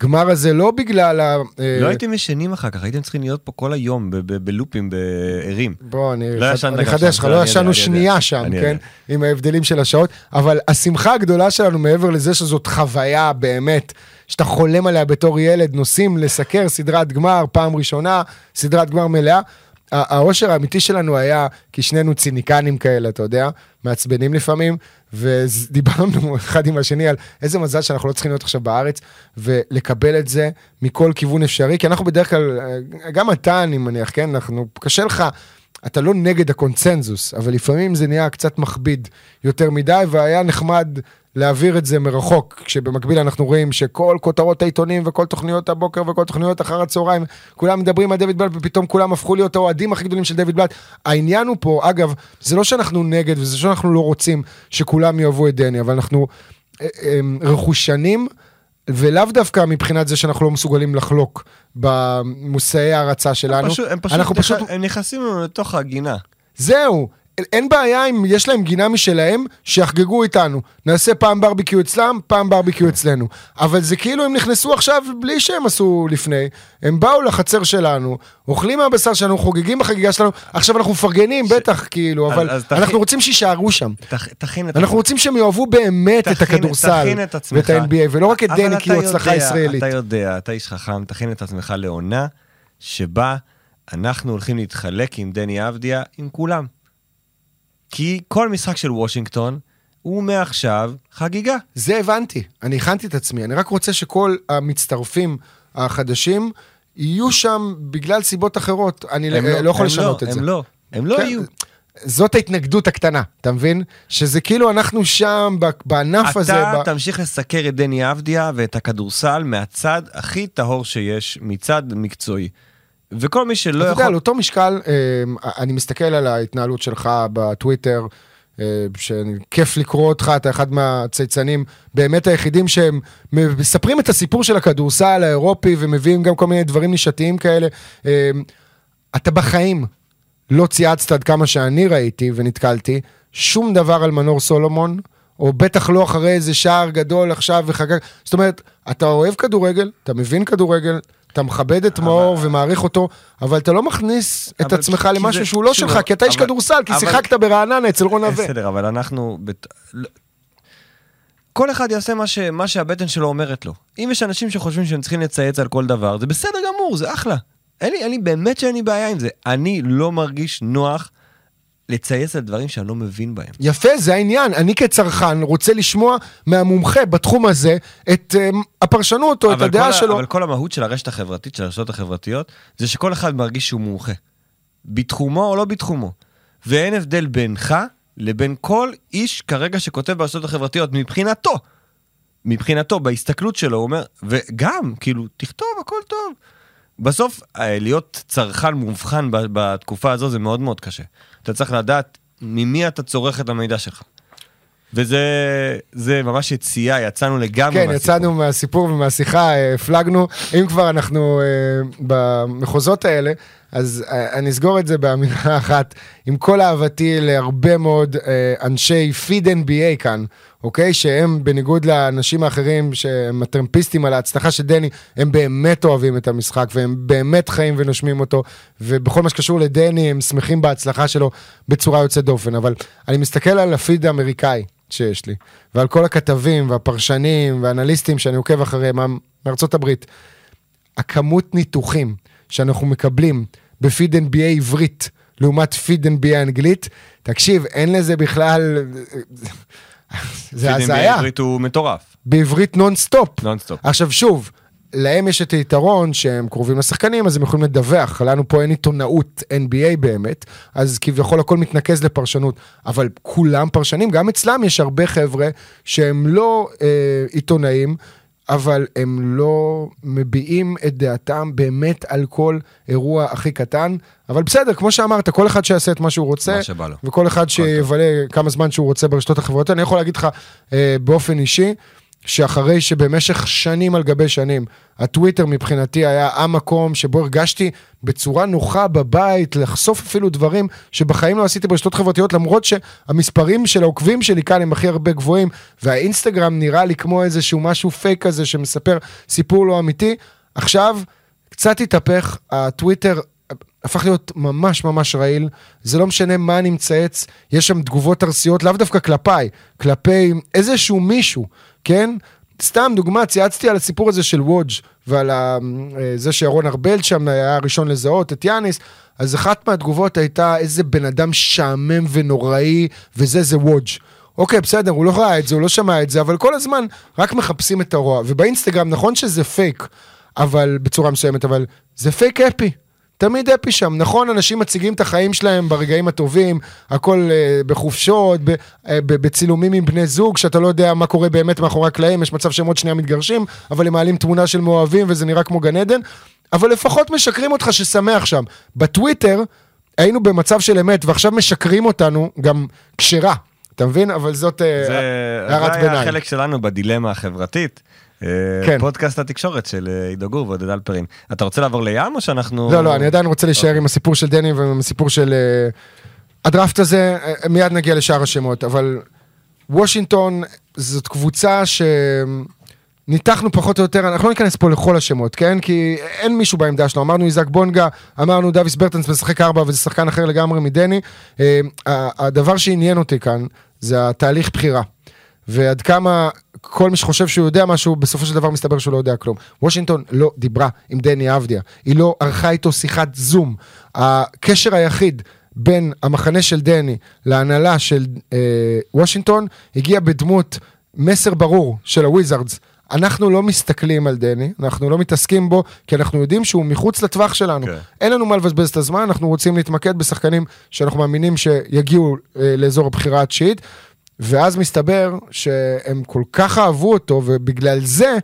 הגמר הזה, לא בגלל ה... אה,
לא הייתם ישנים אחר כך, הייתם צריכים להיות פה כל היום בלופים, בערים.
בוא, אני
לא
אני אחדש לך, לא
אני
ישנו
אני
שנייה. שם,
אני
כן? עם ההבדלים של השעות, אבל השמחה הגדולה שלנו, מעבר לזה שזאת חוויה באמת, שאתה חולם עליה בתור ילד, נוסעים לסקר סדרת גמר, פעם ראשונה, סדרת גמר מלאה. האושר האמיתי שלנו היה, כי שנינו ציניקנים כאלה, אתה יודע, מעצבנים לפעמים, ודיברנו *laughs* אחד עם השני על איזה מזל שאנחנו לא צריכים להיות עכשיו בארץ, ולקבל את זה מכל כיוון אפשרי, כי אנחנו בדרך כלל, אה, גם אתה, אני מניח, כן, אנחנו, קשה לך, אתה לא נגד הקונצנזוס, אבל לפעמים זה נהיה קצת מכביד יותר מדי, והיה נחמד להעביר את זה מרחוק, כשבמקביל אנחנו רואים שכל כותרות העיתונים וכל תוכניות הבוקר וכל תוכניות אחר הצהריים, כולם מדברים על דויד בלאט ופתאום כולם הפכו להיות האוהדים הכי גדולים של דויד בלאט. העניין הוא פה, אגב, זה לא שאנחנו נגד וזה שאנחנו לא רוצים שכולם יאהבו את דני, אבל אנחנו אה, רכושנים. ולאו דווקא מבחינת זה שאנחנו לא מסוגלים לחלוק במושאי ההערצה שלנו.
פשוט, הם פשוט,
אנחנו
נכ...
פשוט
הם נכנסים לתוך הגינה.
זהו, אין בעיה אם יש להם גינה משלהם, שיחגגו איתנו. נעשה פעם ברביקיו אצלם, פעם ברביקיו אצלנו. אבל זה כאילו הם נכנסו עכשיו בלי שהם עשו לפני. הם באו לחצר שלנו, אוכלים מהבשר שלנו, חוגגים בחגיגה שלנו, עכשיו אנחנו מפרגנים, בטח, כאילו,
אז-
אבל
אז תכין-
אנחנו רוצים שיישארו שם.
תכ... תכין את
אנחנו רוצים שהם יאהבו באמת את
תכין-
הכדורסל
תכין את עצמך.
ואת ה-NBA, ולא רק את דני כי הוא הצלחה ישראלית.
אתה יודע, אתה איש חכם, תכין את עצמך לעונה שבה אנחנו הולכים להתחלק עם דני אבדיה, עם כולם. כי כל משחק של וושינגטון הוא מעכשיו חגיגה.
זה הבנתי, אני הכנתי את עצמי, אני רק רוצה שכל המצטרפים החדשים יהיו שם בגלל סיבות אחרות. אני
הם
לא, לא יכול
הם
לשנות
לא,
את זה.
הם לא, הם לא
כן,
יהיו.
זאת ההתנגדות הקטנה, אתה מבין? שזה כאילו אנחנו שם, ב- בענף הזה.
אתה
ב...
תמשיך לסקר את דני אבדיה ואת הכדורסל מהצד הכי טהור שיש, מצד מקצועי. וכל מי שלא
אתה יודע,
יכול...
על אותו משקל, אה, אני מסתכל על ההתנהלות שלך בטוויטר, אה, שכיף לקרוא אותך, אתה אחד מהצייצנים באמת היחידים שהם מספרים את הסיפור של הכדורסל האירופי ומביאים גם כל מיני דברים נישתיים כאלה. אה, אתה בחיים לא צייצת עד כמה שאני ראיתי ונתקלתי, שום דבר על מנור סולומון, או בטח לא אחרי איזה שער גדול עכשיו וחגג. זאת אומרת, אתה אוהב כדורגל, אתה מבין כדורגל, אתה מכבד את מאור ומעריך אותו, אבל אתה לא מכניס את עצמך למשהו שהוא לא שלך, כי אתה איש כדורסל, כי
אבל-
שיחקת ברעננה אצל רון נווה.
בסדר, אבל אנחנו... לא- כל אחד יעשה מה, ש... מה שהבטן שלו אומרת לו. אם יש אנשים שחושבים שהם צריכים לצייץ על כל דבר, זה בסדר גמור, זה אחלה. אין לי, אין לי באמת שאין לי בעיה עם זה. אני לא מרגיש נוח לצייץ על דברים שאני לא מבין בהם.
יפה, זה העניין. אני כצרכן רוצה לשמוע מהמומחה בתחום הזה את um, הפרשנות או את הדעה
ה-
שלו.
אבל כל המהות של הרשת החברתית, של הרשתות החברתיות, זה שכל אחד מרגיש שהוא מומחה. בתחומו או לא בתחומו. ואין הבדל בינך לבין כל איש כרגע שכותב ברשתות החברתיות, מבחינתו. מבחינתו, בהסתכלות שלו, הוא אומר, וגם, כאילו, תכתוב, הכל טוב. בסוף, אה, להיות צרכן מובחן בתקופה הזו זה מאוד מאוד קשה. אתה צריך לדעת ממי אתה צורך את המידע שלך. וזה זה ממש יציאה, יצאנו לגמרי
כן,
מהסיפור.
יצאנו מהסיפור ומהשיחה, אה, הפלגנו. אם כבר אנחנו אה, במחוזות האלה, אז אה, אני אסגור את זה באמירה *laughs* אחת. עם כל אהבתי להרבה מאוד אה, אנשי פיד NBA כאן, אוקיי? שהם בניגוד לאנשים האחרים שהם הטרמפיסטים על ההצלחה של דני, הם באמת אוהבים את המשחק והם באמת חיים ונושמים אותו, ובכל מה שקשור לדני הם שמחים בהצלחה שלו בצורה יוצאת דופן. אבל אני מסתכל על הפיד האמריקאי שיש לי, ועל כל הכתבים והפרשנים והאנליסטים שאני עוקב אחריהם מארצות הברית. הכמות ניתוחים שאנחנו מקבלים בפיד NBA עברית לעומת פיד NBA אנגלית, תקשיב, אין לזה בכלל... *laughs* זה הזיה.
בעברית הוא מטורף,
בעברית nonstop.
nonstop.
עכשיו שוב, להם יש את היתרון שהם קרובים לשחקנים, אז הם יכולים לדווח. לנו פה אין עיתונאות NBA באמת, אז כביכול הכל מתנקז לפרשנות. אבל כולם פרשנים, גם אצלם יש הרבה חבר'ה שהם לא אה, עיתונאים. אבל הם לא מביעים את דעתם באמת על כל אירוע הכי קטן. אבל בסדר, כמו שאמרת, כל אחד שיעשה את מה שהוא רוצה.
מה שבא לו.
וכל אחד שיבלה כמה זמן שהוא רוצה ברשתות החברתיות. אני יכול להגיד לך אה, באופן אישי, שאחרי שבמשך שנים על גבי שנים, הטוויטר מבחינתי היה המקום שבו הרגשתי בצורה נוחה בבית, לחשוף אפילו דברים שבחיים לא עשיתי ברשתות חברתיות, למרות שהמספרים של העוקבים שלי כאן הם הכי הרבה גבוהים, והאינסטגרם נראה לי כמו איזשהו משהו פייק כזה שמספר סיפור לא אמיתי. עכשיו, קצת התהפך, הטוויטר הפך להיות ממש ממש רעיל, זה לא משנה מה אני מצייץ, יש שם תגובות ארסיות, לאו דווקא כלפיי, כלפי איזשהו מישהו, כן? סתם דוגמה, צייצתי על הסיפור הזה של וודג' ועל ה- אה, זה שירון ארבל שם היה הראשון לזהות את יאניס, אז אחת מהתגובות הייתה איזה בן אדם שעמם ונוראי, וזה זה וודג'. אוקיי, בסדר, הוא לא ראה את זה, הוא לא שמע את זה, אבל כל הזמן רק מחפשים את הרוע. ובאינסטגרם, נכון שזה פייק, אבל בצורה מסוימת, אבל זה פייק אפי. תמיד אפי שם, נכון? אנשים מציגים את החיים שלהם ברגעים הטובים, הכל אה, בחופשות, ב, אה, ב, בצילומים עם בני זוג, שאתה לא יודע מה קורה באמת מאחורי הקלעים, יש מצב שהם עוד שנייה מתגרשים, אבל הם מעלים תמונה של מאוהבים וזה נראה כמו גן עדן, אבל לפחות משקרים אותך ששמח שם. בטוויטר היינו במצב של אמת, ועכשיו משקרים אותנו גם כשרה. אתה מבין? אבל זאת אה, הערת
זה היה
ביניים.
החלק שלנו בדילמה החברתית. אה,
כן.
פודקאסט התקשורת של אה, עידו גור ועודד אלפרין. אתה רוצה לעבור לים או שאנחנו...
לא, לא, אני עדיין רוצה להישאר
אוקיי.
עם הסיפור של דני ועם הסיפור של... אה, הדראפט הזה, מיד נגיע לשאר השמות, אבל וושינגטון זאת קבוצה שניתחנו פחות או יותר, אנחנו לא ניכנס פה לכל השמות, כן? כי אין מישהו בעמדה שלו. אמרנו איזק בונגה, אמרנו דוויס ברטנס משחק ארבע וזה שחקן אחר לגמרי מדני. הדבר שעניין אותי כאן זה התהליך בחירה. ועד כמה כל מי שחושב שהוא יודע משהו, בסופו של דבר מסתבר שהוא לא יודע כלום. וושינגטון לא דיברה עם דני אבדיה, היא לא ערכה איתו שיחת זום. הקשר היחיד בין המחנה של דני להנהלה של אה, וושינגטון הגיע בדמות מסר ברור של הוויזארדס. אנחנו לא מסתכלים על דני, אנחנו לא מתעסקים בו, כי אנחנו יודעים שהוא מחוץ לטווח שלנו.
כן.
אין לנו מה לבזבז את הזמן, אנחנו רוצים להתמקד בשחקנים שאנחנו מאמינים שיגיעו אה, לאזור הבחירה התשיעית. ואז מסתבר שהם כל כך אהבו אותו, ובגלל זה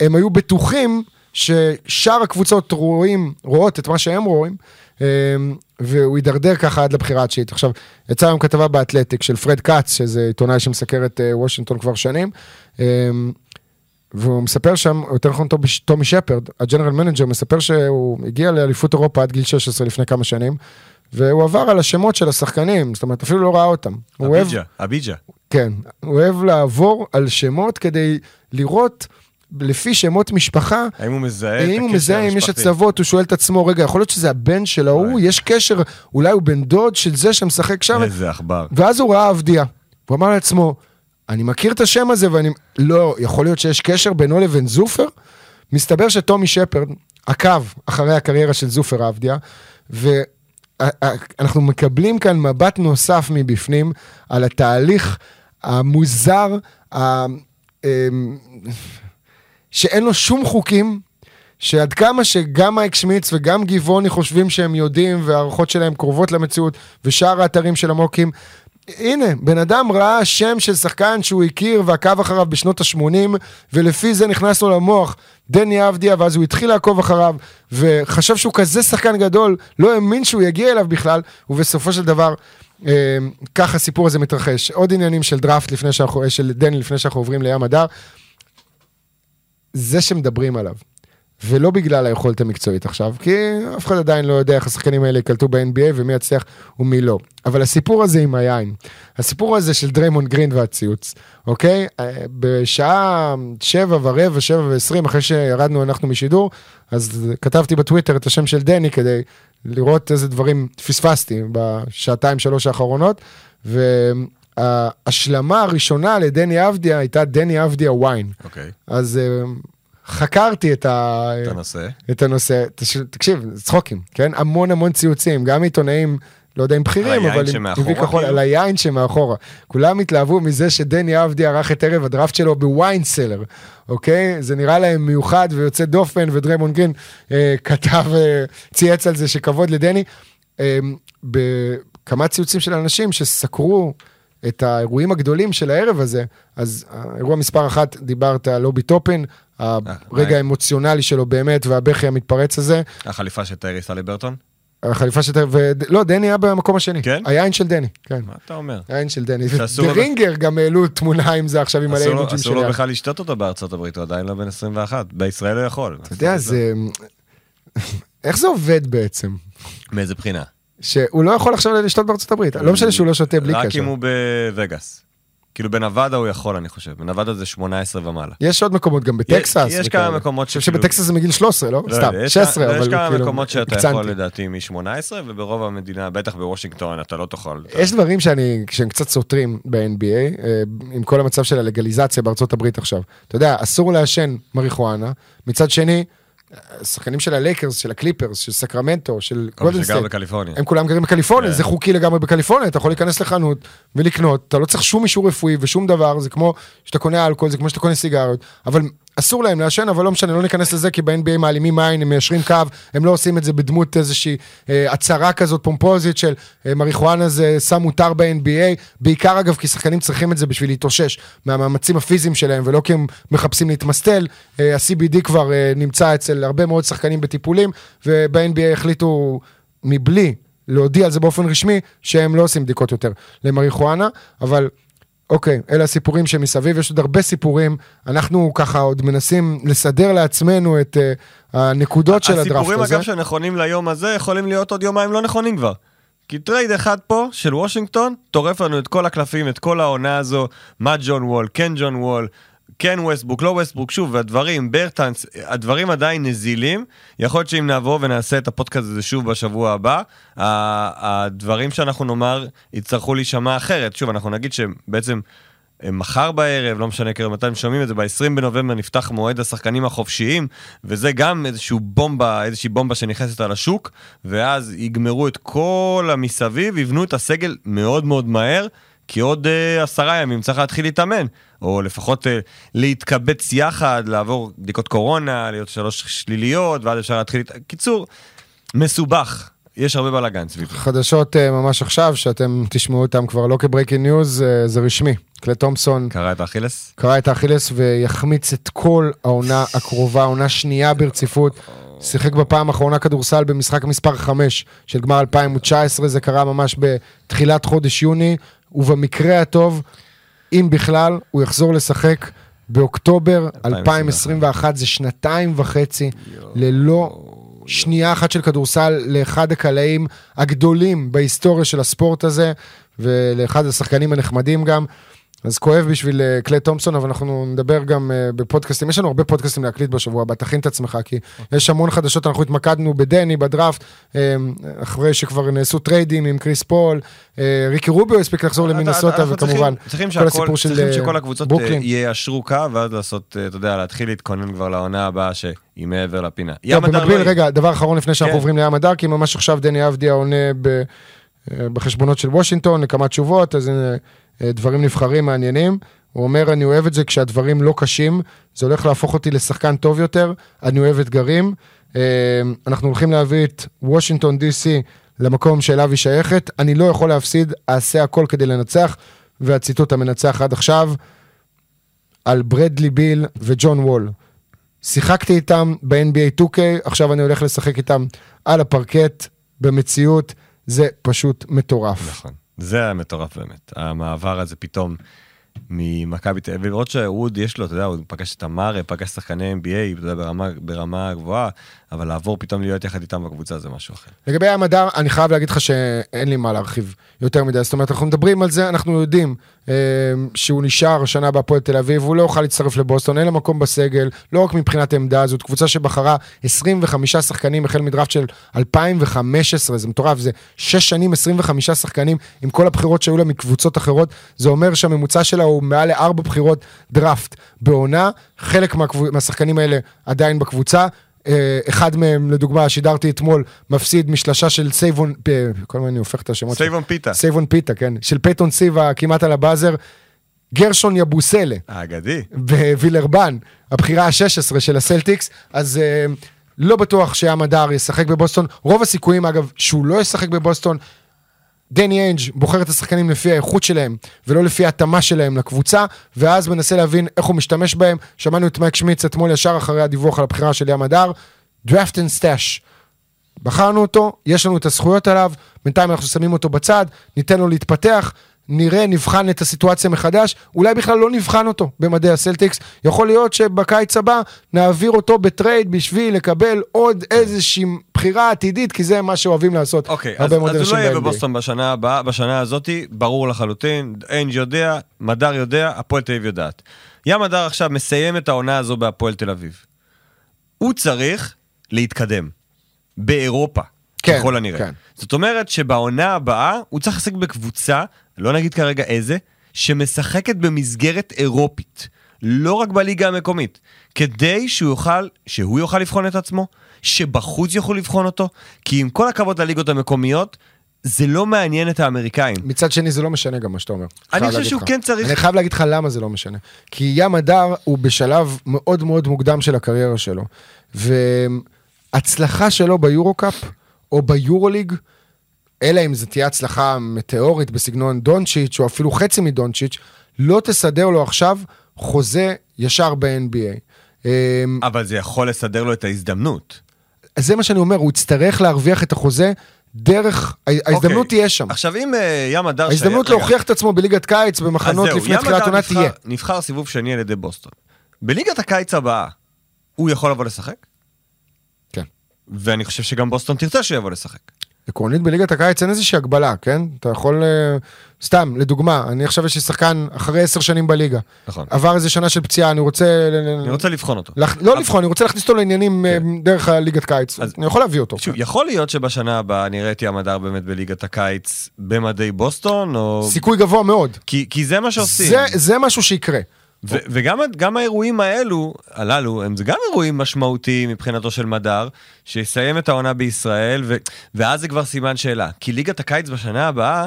הם היו בטוחים ששאר הקבוצות רואים, רואות את מה שהם רואים, אה, והוא יידרדר ככה עד לבחירה התשיעית. עכשיו, יצאה היום כתבה באתלטיק של פרד כץ, שזה עיתונאי שמסקר את אה, וושינגטון כבר שנים, אה, והוא מספר שם, יותר נכון טומי שפרד, ה general manager, מספר שהוא הגיע לאליפות אירופה עד גיל 16 לפני כמה שנים, והוא עבר על השמות של השחקנים, זאת אומרת, אפילו לא ראה אותם. הוא
אביג'ה, אביג'ה.
כן, הוא אוהב לעבור על שמות כדי לראות לפי שמות משפחה.
האם הוא מזהה את
אם הוא
הקשר
מזהה, אם יש
המשפחתי?
הצלבות, הוא שואל את עצמו, רגע, יכול להיות שזה הבן של ההוא, יש קשר, אולי הוא בן דוד של זה שמשחק שם,
איזה עכבר.
ואז הוא ראה עבדיה. הוא אמר לעצמו, אני מכיר את השם הזה ואני... לא, יכול להיות שיש קשר בינו לבין זופר? מסתבר שטומי שפרד עקב אחרי הקריירה של זופר עבדיה, ואנחנו מקבלים כאן מבט נוסף מבפנים על התהליך המוזר, ה- אמ, שאין לו שום חוקים, שעד כמה שגם מייק שמיץ וגם גבעוני חושבים שהם יודעים וההערכות שלהם קרובות למציאות, ושאר האתרים של המוקים, הנה, בן אדם ראה שם של שחקן שהוא הכיר ועקב אחריו בשנות ה-80, ולפי זה נכנס לו למוח דני אבדיה, ואז הוא התחיל לעקוב אחריו, וחשב שהוא כזה שחקן גדול, לא האמין שהוא יגיע אליו בכלל, ובסופו של דבר, אה, ככה הסיפור הזה מתרחש. עוד עניינים של דראפט לפני שאנחנו, אה, של דני לפני שאנחנו עוברים לים הדר. זה שמדברים עליו, ולא בגלל היכולת המקצועית עכשיו, כי אף אחד עדיין לא יודע איך השחקנים האלה ייקלטו ב-NBA ומי יצליח ומי לא. אבל הסיפור הזה עם היין, הסיפור הזה של דריימון גרין והציוץ, אוקיי? אה, בשעה שבע ורבע, שבע ועשרים, אחרי שירדנו אנחנו משידור, אז כתבתי בטוויטר את השם של דני כדי לראות איזה דברים פספסתי בשעתיים שלוש האחרונות, וההשלמה הראשונה לדני אבדיה הייתה דני אבדיה וויין.
אוקיי.
אז אה, חקרתי את, ה...
את הנושא.
את הנושא. תש- תקשיב, צחוקים, כן? המון המון ציוצים, גם עיתונאים, לא יודע אם בכירים, אבל עם וי כחול,
כאילו?
על היין שמאחורה. כולם התלהבו מזה שדני אבדי ערך את ערב הדראפט שלו בוויינסלר, אוקיי? זה נראה להם מיוחד ויוצא דופן, ודריימון גרין אה, כתב, אה, צייץ על זה שכבוד לדני. אה, בכמה ציוצים של אנשים שסקרו את האירועים הגדולים של הערב הזה, אז האירוע מספר אחת, דיברת על לובי טופין, הרגע
היי.
האמוציונלי שלו באמת, והבכי המתפרץ הזה.
החליפה של טיירי סליברטון?
החליפה של... ו... לא, דני היה במקום השני.
כן?
היין של דני, כן.
מה אתה אומר?
היין של דני. דרינגר גם העלו תמונה עם זה עכשיו עם
לו-
אימוג'ים
אסור לו. בכלל לשתות אותו בארצות הברית, הוא עדיין לא בן 21. בישראל הוא יכול.
אתה יודע, זה... *laughs* איך זה עובד בעצם?
מאיזה בחינה?
שהוא לא יכול עכשיו לשתות בארצות הברית. לא משנה שהוא לא שותה בלי
רק
קשר.
אם הוא בווגאס. כאילו בנבדה הוא יכול, אני חושב. בנבדה זה 18 ומעלה.
יש עוד מקומות, גם בטקסס.
יש
וכאלה.
כמה מקומות שכאילו-
שבטקסס זה מגיל 13, לא?
לא
סתם,
יודע, יש
16,
כמה-
אבל
יש כמה
כאילו,
מקומות שאתה
הקצנתי.
יכול לדעתי מ-18, וברוב המדינה, בטח בוושינגטון, אתה לא תוכל.
יש דברים שאני, שהם קצת סותרים ב-NBA, אה, עם כל המצב של הלגליזציה בארצות הברית עכשיו. אתה יודע, אסור לעשן מריחואנה, מצד שני, השחקנים של הלייקרס, של הקליפרס, של סקרמנטו, של
גולדן
סטייט,
בקליפורניה.
הם כולם גרים בקליפורניה,
כן.
זה חוקי לגמרי בקליפורניה, אתה יכול להיכנס לחנות ולקנות, אתה לא צריך שום אישור רפואי ושום דבר, זה כמו שאתה קונה אלכוהול, זה כמו שאתה קונה סיגריות, אבל אסור להם לעשן, אבל לא משנה, לא ניכנס לזה, כי ב-NBA מעלימים עין, הם מיישרים קו, הם לא עושים את זה בדמות איזושהי אה, הצהרה כזאת פומפוזית של אה, מריחואנה זה סם מותר ב-NBA, בעיקר אגב, כי שחקנים צריכים את זה בשביל להתאושש מהמאמצים הפיזיים שלהם, ולא כי הם מחפשים להתמסטל, אה, ה-CBD כבר אה, נמצא אצל הרבה מאוד שחקנים בטיפולים, וב-NBA החליטו מבלי להודיע על זה באופן רשמי, שהם לא עושים בדיקות יותר למריחואנה, אבל אוקיי, אלה הסיפורים שמסביב, יש עוד הרבה סיפורים, אנחנו ככה עוד מנסים לסדר לעצמנו את אה, הנקודות של הדראפט הזה.
הסיפורים אגב שנכונים ליום הזה יכולים להיות עוד יומיים לא נכונים כבר. כי טרייד אחד פה של וושינגטון טורף לנו את כל הקלפים, את כל העונה הזו, מה ג'ון וול, כן ג'ון וול, כן ווסטבוק, לא ווסטבוק, שוב, והדברים, ברטנס, הדברים עדיין נזילים. יכול להיות שאם נבוא ונעשה את הפודקאסט הזה שוב בשבוע הבא, הדברים שאנחנו נאמר יצטרכו להישמע אחרת. שוב, אנחנו נגיד שבעצם אה, מחר בערב, לא משנה כרגע מתי הם שומעים את זה, ב-20 בנובמבר נפתח מועד השחקנים החופשיים, וזה גם איזושהי בומבה, איזושהי בומבה שנכנסת על השוק, ואז יגמרו את כל המסביב, יבנו את הסגל מאוד מאוד מהר, כי עוד uh, עשרה ימים צריך להתחיל להתאמן, או לפחות uh, להתקבץ יחד, לעבור בדיקות קורונה, להיות שלוש שליליות, ואז אפשר להתחיל... להת- קיצור, מסובך, יש הרבה בלאגן סביב זה.
חדשות אה, ממש עכשיו, שאתם תשמעו אותם כבר לא כ breaking news, אה, זה רשמי. קלי תומפסון
קרע את האכילס?
קרע את האכילס ויחמיץ את כל העונה הקרובה, עונה שנייה ברציפות. שיחק בפעם האחרונה כדורסל במשחק מספר 5 של גמר 2019, זה קרה ממש בתחילת חודש יוני, ובמקרה הטוב, אם בכלל, הוא יחזור לשחק באוקטובר 2021, זה שנתיים וחצי ללא שנייה אחת של כדורסל לאחד הקלעים הגדולים בהיסטוריה של הספורט הזה, ולאחד השחקנים הנחמדים גם. אז כואב בשביל אה, קליי תומפסון, אבל אנחנו נדבר גם אה, בפודקאסטים, יש לנו הרבה פודקאסטים להקליט בשבוע הבא, תכין את עצמך, כי יש המון חדשות, אנחנו התמקדנו בדני, בדראפט, אה, אחרי שכבר נעשו טריידים עם קריס פול, ריקי רוביו הספיק לחזור למינסוטה, וכמובן,
צריכים-
כל הסיפור של
צריכים שכל הקבוצות
ברוקלין.
אה, יישרו קו, ואז לעשות, אתה יודע, להתחיל להתכונן כבר לעונה הבאה שהיא מעבר לפינה. ים מדר
במקביל,
לא-
רגע, דבר אחרון לפני שאנחנו
כן.
עוברים לים מדר, כי ממש עכשיו דני אבדיה עונה ב- בחשבונות של וושינגטון לכמה תשובות, אז הנה דברים נבחרים מעניינים. הוא אומר, אני אוהב את זה כשהדברים לא קשים, זה הולך להפוך אותי לשחקן טוב יותר, אני אוהב אתגרים. אה, אנחנו הולכים להביא את וושינגטון DC למקום שאליו היא שייכת, אני לא יכול להפסיד, אעשה הכל כדי לנצח, והציטוט המנצח עד עכשיו, על ברדלי ביל וג'ון וול. שיחקתי איתם ב-NBA 2K, עכשיו אני הולך לשחק איתם על הפרקט, במציאות, זה פשוט מטורף.
נכון. זה היה מטורף באמת. המעבר הזה פתאום ממכבי תל אביב, לראות שווד יש לו, אתה יודע, הוא פגש את המארה, פגש שחקני NBA, אתה יודע, ברמה, ברמה גבוהה, אבל לעבור פתאום להיות יחד איתם בקבוצה זה משהו אחר.
לגבי המדר, אני חייב להגיד לך שאין לי מה להרחיב יותר מדי. זאת אומרת, אנחנו מדברים על זה, אנחנו יודעים אה, שהוא נשאר השנה בהפועל תל אביב, הוא לא יוכל להצטרף לבוסטון, אין לו מקום בסגל, לא רק מבחינת עמדה, זאת קבוצה שבחרה 25 שחקנים החל מדראפט של 2015, זה מטורף, זה 6 שנים, 25 שחקנים, עם כל הבחירות שהיו לה מקבוצות אחרות, זה אומר שהממוצע שלה הוא מעל לארבע בחירות דראפט בעונה, חלק. מהשחקנים האלה עדיין בקבוצה. אה, אחד מהם, לדוגמה, שידרתי אתמול, מפסיד משלשה של סייבון, אה, כל הזמן אני הופך את השמות.
סייבון פיתה.
סייבון פיתה, כן. של פייתון סיבה כמעט על ה buzzer. גרשון יבוסלה,
האגדי.
בווילרבן, הבחירה ה-16 של הסלטיקס, אז אה, לא בטוח ים מדר ישחק בבוסטון. רוב הסיכויים, אגב, שהוא לא ישחק בבוסטון. דני איינג' בוחר את השחקנים לפי האיכות שלהם, ולא לפי ההתאמה שלהם לקבוצה, ואז מנסה להבין איך הוא משתמש בהם. שמענו את מייק שמיץ אתמול ישר אחרי הדיווח על הבחירה של ים מדר. draft and stash. בחרנו אותו, יש לנו את הזכויות עליו, בינתיים אנחנו שמים אותו בצד, ניתן לו להתפתח, נראה, נבחן את הסיטואציה מחדש, אולי בכלל לא נבחן אותו במדי הסלטיקס, יכול להיות שבקיץ הבא נעביר אותו בטרייד בשביל לקבל עוד איזושהי בחירה עתידית, כי זה מה שאוהבים לעשות
אוקיי,
הרבה מאוד
אז הוא
אנשים
לא יהיה. בבוסטון בשנה הבאה, בשנה הזאתי, ברור לחלוטין, אינג' יודע, מדר יודע, הפועל תל אביב יודעת. ים מדר עכשיו מסיים את העונה הזו בהפועל תל אביב. הוא צריך להתקדם. באירופה,
כן,
ככל הנראה.
כן.
זאת אומרת שבעונה הבאה הוא צריך לשחק בקבוצה, לא נגיד כרגע איזה, שמשחקת במסגרת אירופית. לא רק בליגה המקומית. כדי שהוא יוכל, שהוא יוכל לבחון את עצמו, שבחוץ יוכלו לבחון אותו, כי עם כל הכבוד לליגות המקומיות, זה לא מעניין את האמריקאים.
מצד שני זה לא משנה גם מה שאתה אומר. חייב
חושב שהוא
לך.
כן צריך-
אני חייב להגיד לך למה זה לא משנה. כי ים הדר הוא בשלב מאוד מאוד מוקדם של הקריירה שלו. והצלחה שלו ביורו-קאפ או ביורוליג, אלא אם זו תהיה הצלחה מטאורית בסגנון דונצ'יץ' או אפילו חצי מדונצ'יץ', לא תסדר לו עכשיו חוזה ישר ב-NBA. אמ,
אבל זה יכול לסדר לו את ההזדמנות.
זה מה שאני אומר, הוא יצטרך להרוויח את החוזה דרך, ההזדמנות
אוקיי.
תהיה שם.
עכשיו אם אה, ים הדר...
ההזדמנות
רגע,
להוכיח את עצמו בליגת קיץ במחנות לפני תחילת עונה תהיה.
נבחר סיבוב שני על ידי בוסטון. בליגת הקיץ הבאה, הוא יכול לבוא לשחק?
כן.
ואני חושב שגם בוסטון תרצה שהוא יבוא לשחק.
עקרונית בליגת הקיץ אין איזושהי הגבלה, כן? אתה יכול, אה, סתם, לדוגמה, אני עכשיו יש לי שחקן אחרי עשר שנים בליגה.
נכון.
עבר איזה שנה של פציעה, אני רוצה...
אני רוצה לבחון אותו.
לח- לא לבחון, אני רוצה להכניס אותו לעניינים אה, דרך הליגת קיץ.
אז-
אני יכול להביא אותו.
שוב, יכול להיות שבשנה הבאה נראה את ים הדר באמת בליגת הקיץ במדי בוסטון, או...
סיכוי גבוה מאוד.
כי, כי זה מה שעושים.
זה- זה משהו שיקרה.
ו- וגם גם האירועים האלו, הללו, הם זה גם אירועים משמעותיים מבחינתו של מדר, שיסיים את העונה בישראל, ו- ואז זה כבר סימן שאלה. כי ליגת הקיץ בשנה הבאה,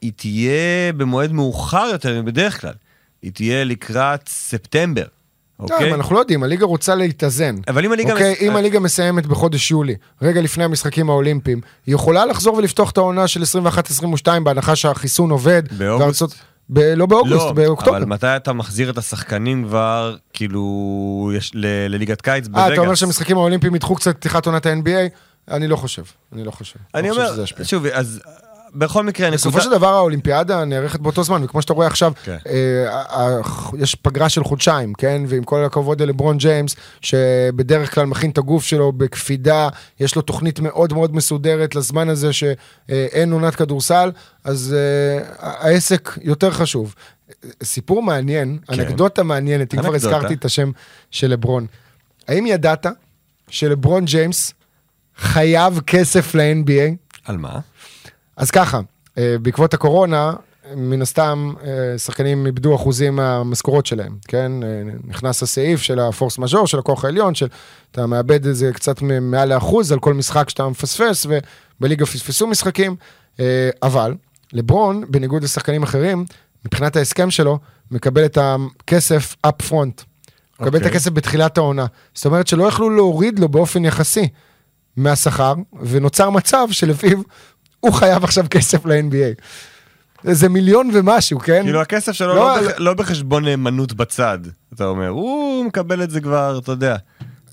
היא תהיה במועד מאוחר יותר מבדרך כלל. היא תהיה לקראת ספטמבר, אוקיי?
אנחנו לא יודעים, הליגה רוצה להתאזן.
אבל אם הליגה...
אוקיי,
מס-
אם הליגה מסיימת בחודש יולי, רגע לפני המשחקים האולימפיים, היא יכולה לחזור ולפתוח את העונה של 21-22 בהנחה שהחיסון עובד.
באוגוסט?
ב- לא באוגוסט,
לא,
באוקטובר.
אבל מתי אתה מחזיר את השחקנים כבר, כאילו, יש, ל- לליגת קיץ
אה,
בווגאס?
אתה אומר שהמשחקים האולימפיים ידחו קצת פתיחת עונת ה-NBA? אני לא חושב, אני לא חושב.
אני
לא
אומר. שוב, אז בכל מקרה,
בסופו של דבר האולימפיאדה נערכת באותו זמן, וכמו שאתה רואה עכשיו,
כן.
אה, יש פגרה של חודשיים, כן? ועם כל הכבוד ללברון ג'יימס, שבדרך כלל מכין את הגוף שלו בקפידה, יש לו תוכנית מאוד מאוד מסודרת לזמן הזה שאין עונת כדורסל, אז אה, העסק יותר חשוב. סיפור מעניין,
כן.
אנקדוטה מעניינת, אם כבר. הזכרתי את השם של לברון. האם ידעת שלברון ג'יימס חייב כסף ל-NBA?
על מה?
אז ככה, אה, בעקבות הקורונה, מן הסתם, אה, שחקנים איבדו אחוזים מהמשכורות שלהם, כן? אה, נכנס הסעיף של הפורס מז'ור, של הכוח העליון, של אתה מאבד איזה קצת מ- מעל לאחוז על כל משחק שאתה מפספס, ובליגה פספסו משחקים, אבל לברון, בניגוד לשחקנים אחרים, מבחינת ההסכם שלו, מקבל את הכסף up front. מקבל את
אוקיי.
הכסף בתחילת העונה. זאת אומרת שלא יכלו להוריד לו באופן יחסי מהשכר, ונוצר מצב שלפיו הוא חייב עכשיו כסף ל-NBA. זה מיליון ומשהו, כן?
כאילו הכסף שלו
לא,
לא- בח- לא בחשבון נאמנות בצד, אתה אומר, הוא מקבל את זה כבר, אתה יודע,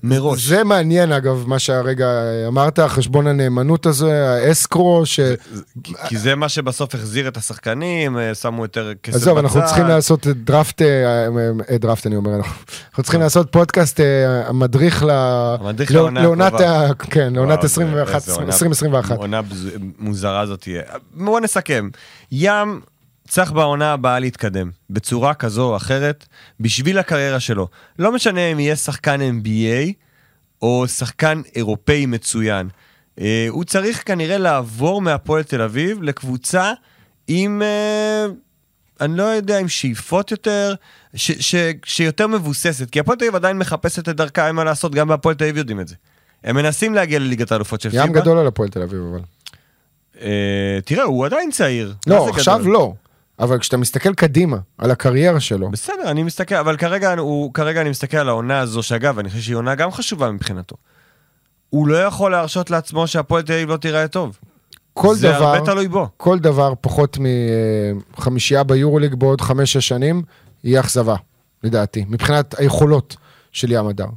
מראש.
זה מעניין אגב, מה שהרגע אמרת, חשבון הנאמנות הזה, האסקרו, ש...
כי- כי זה מה שבסוף החזיר את השחקנים, אה, שמו יותר כסף
עזוב, אנחנו
בצד.
צריכים לעשות דראפט, אה, אה, דראפט אני אומר, אנחנו צריכים לעשות פודקאסט המדריך לא- לעונת כן, לעונת
וואו,
21,
איזה עונה-
2021.
עונה מוזרה זאת תהיה. בואו נסכם. ים צריך בעונה הבאה להתקדם, בצורה כזו או אחרת, בשביל הקריירה שלו. לא משנה אם יהיה שחקן NBA או שחקן אירופאי מצוין. אה, הוא צריך כנראה לעבור מהפועל תל אביב לקבוצה עם... אה, אני לא יודע, עם שאיפות יותר, ש, ש, שיותר מבוססת, כי הפועל תל אביב עדיין מחפשת את דרכה, אין מה לעשות, גם בהפועל תל אביב יודעים את זה. הם מנסים להגיע לליגת האלופות של פיבה.
ים גדול על הפועל תל אביב, אבל.
אה, תראה, הוא עדיין צעיר.
לא, עכשיו
גדול?
לא. אבל כשאתה מסתכל קדימה על הקריירה שלו,
בסדר, אני מסתכל, אבל כרגע, הוא, כרגע אני מסתכל על העונה הזו, שאגב, אני חושב שהיא עונה גם חשובה מבחינתו. הוא לא יכול להרשות לעצמו שהפועל תל אביב לא תיראה טוב.
כל
זה
דבר,
הרבה תלוי בו.
כל דבר פחות מחמישייה ביורוליג בעוד חמש-שש שנים, יהיה אכזבה, לדעתי, מבחינת היכולות של ים הדר.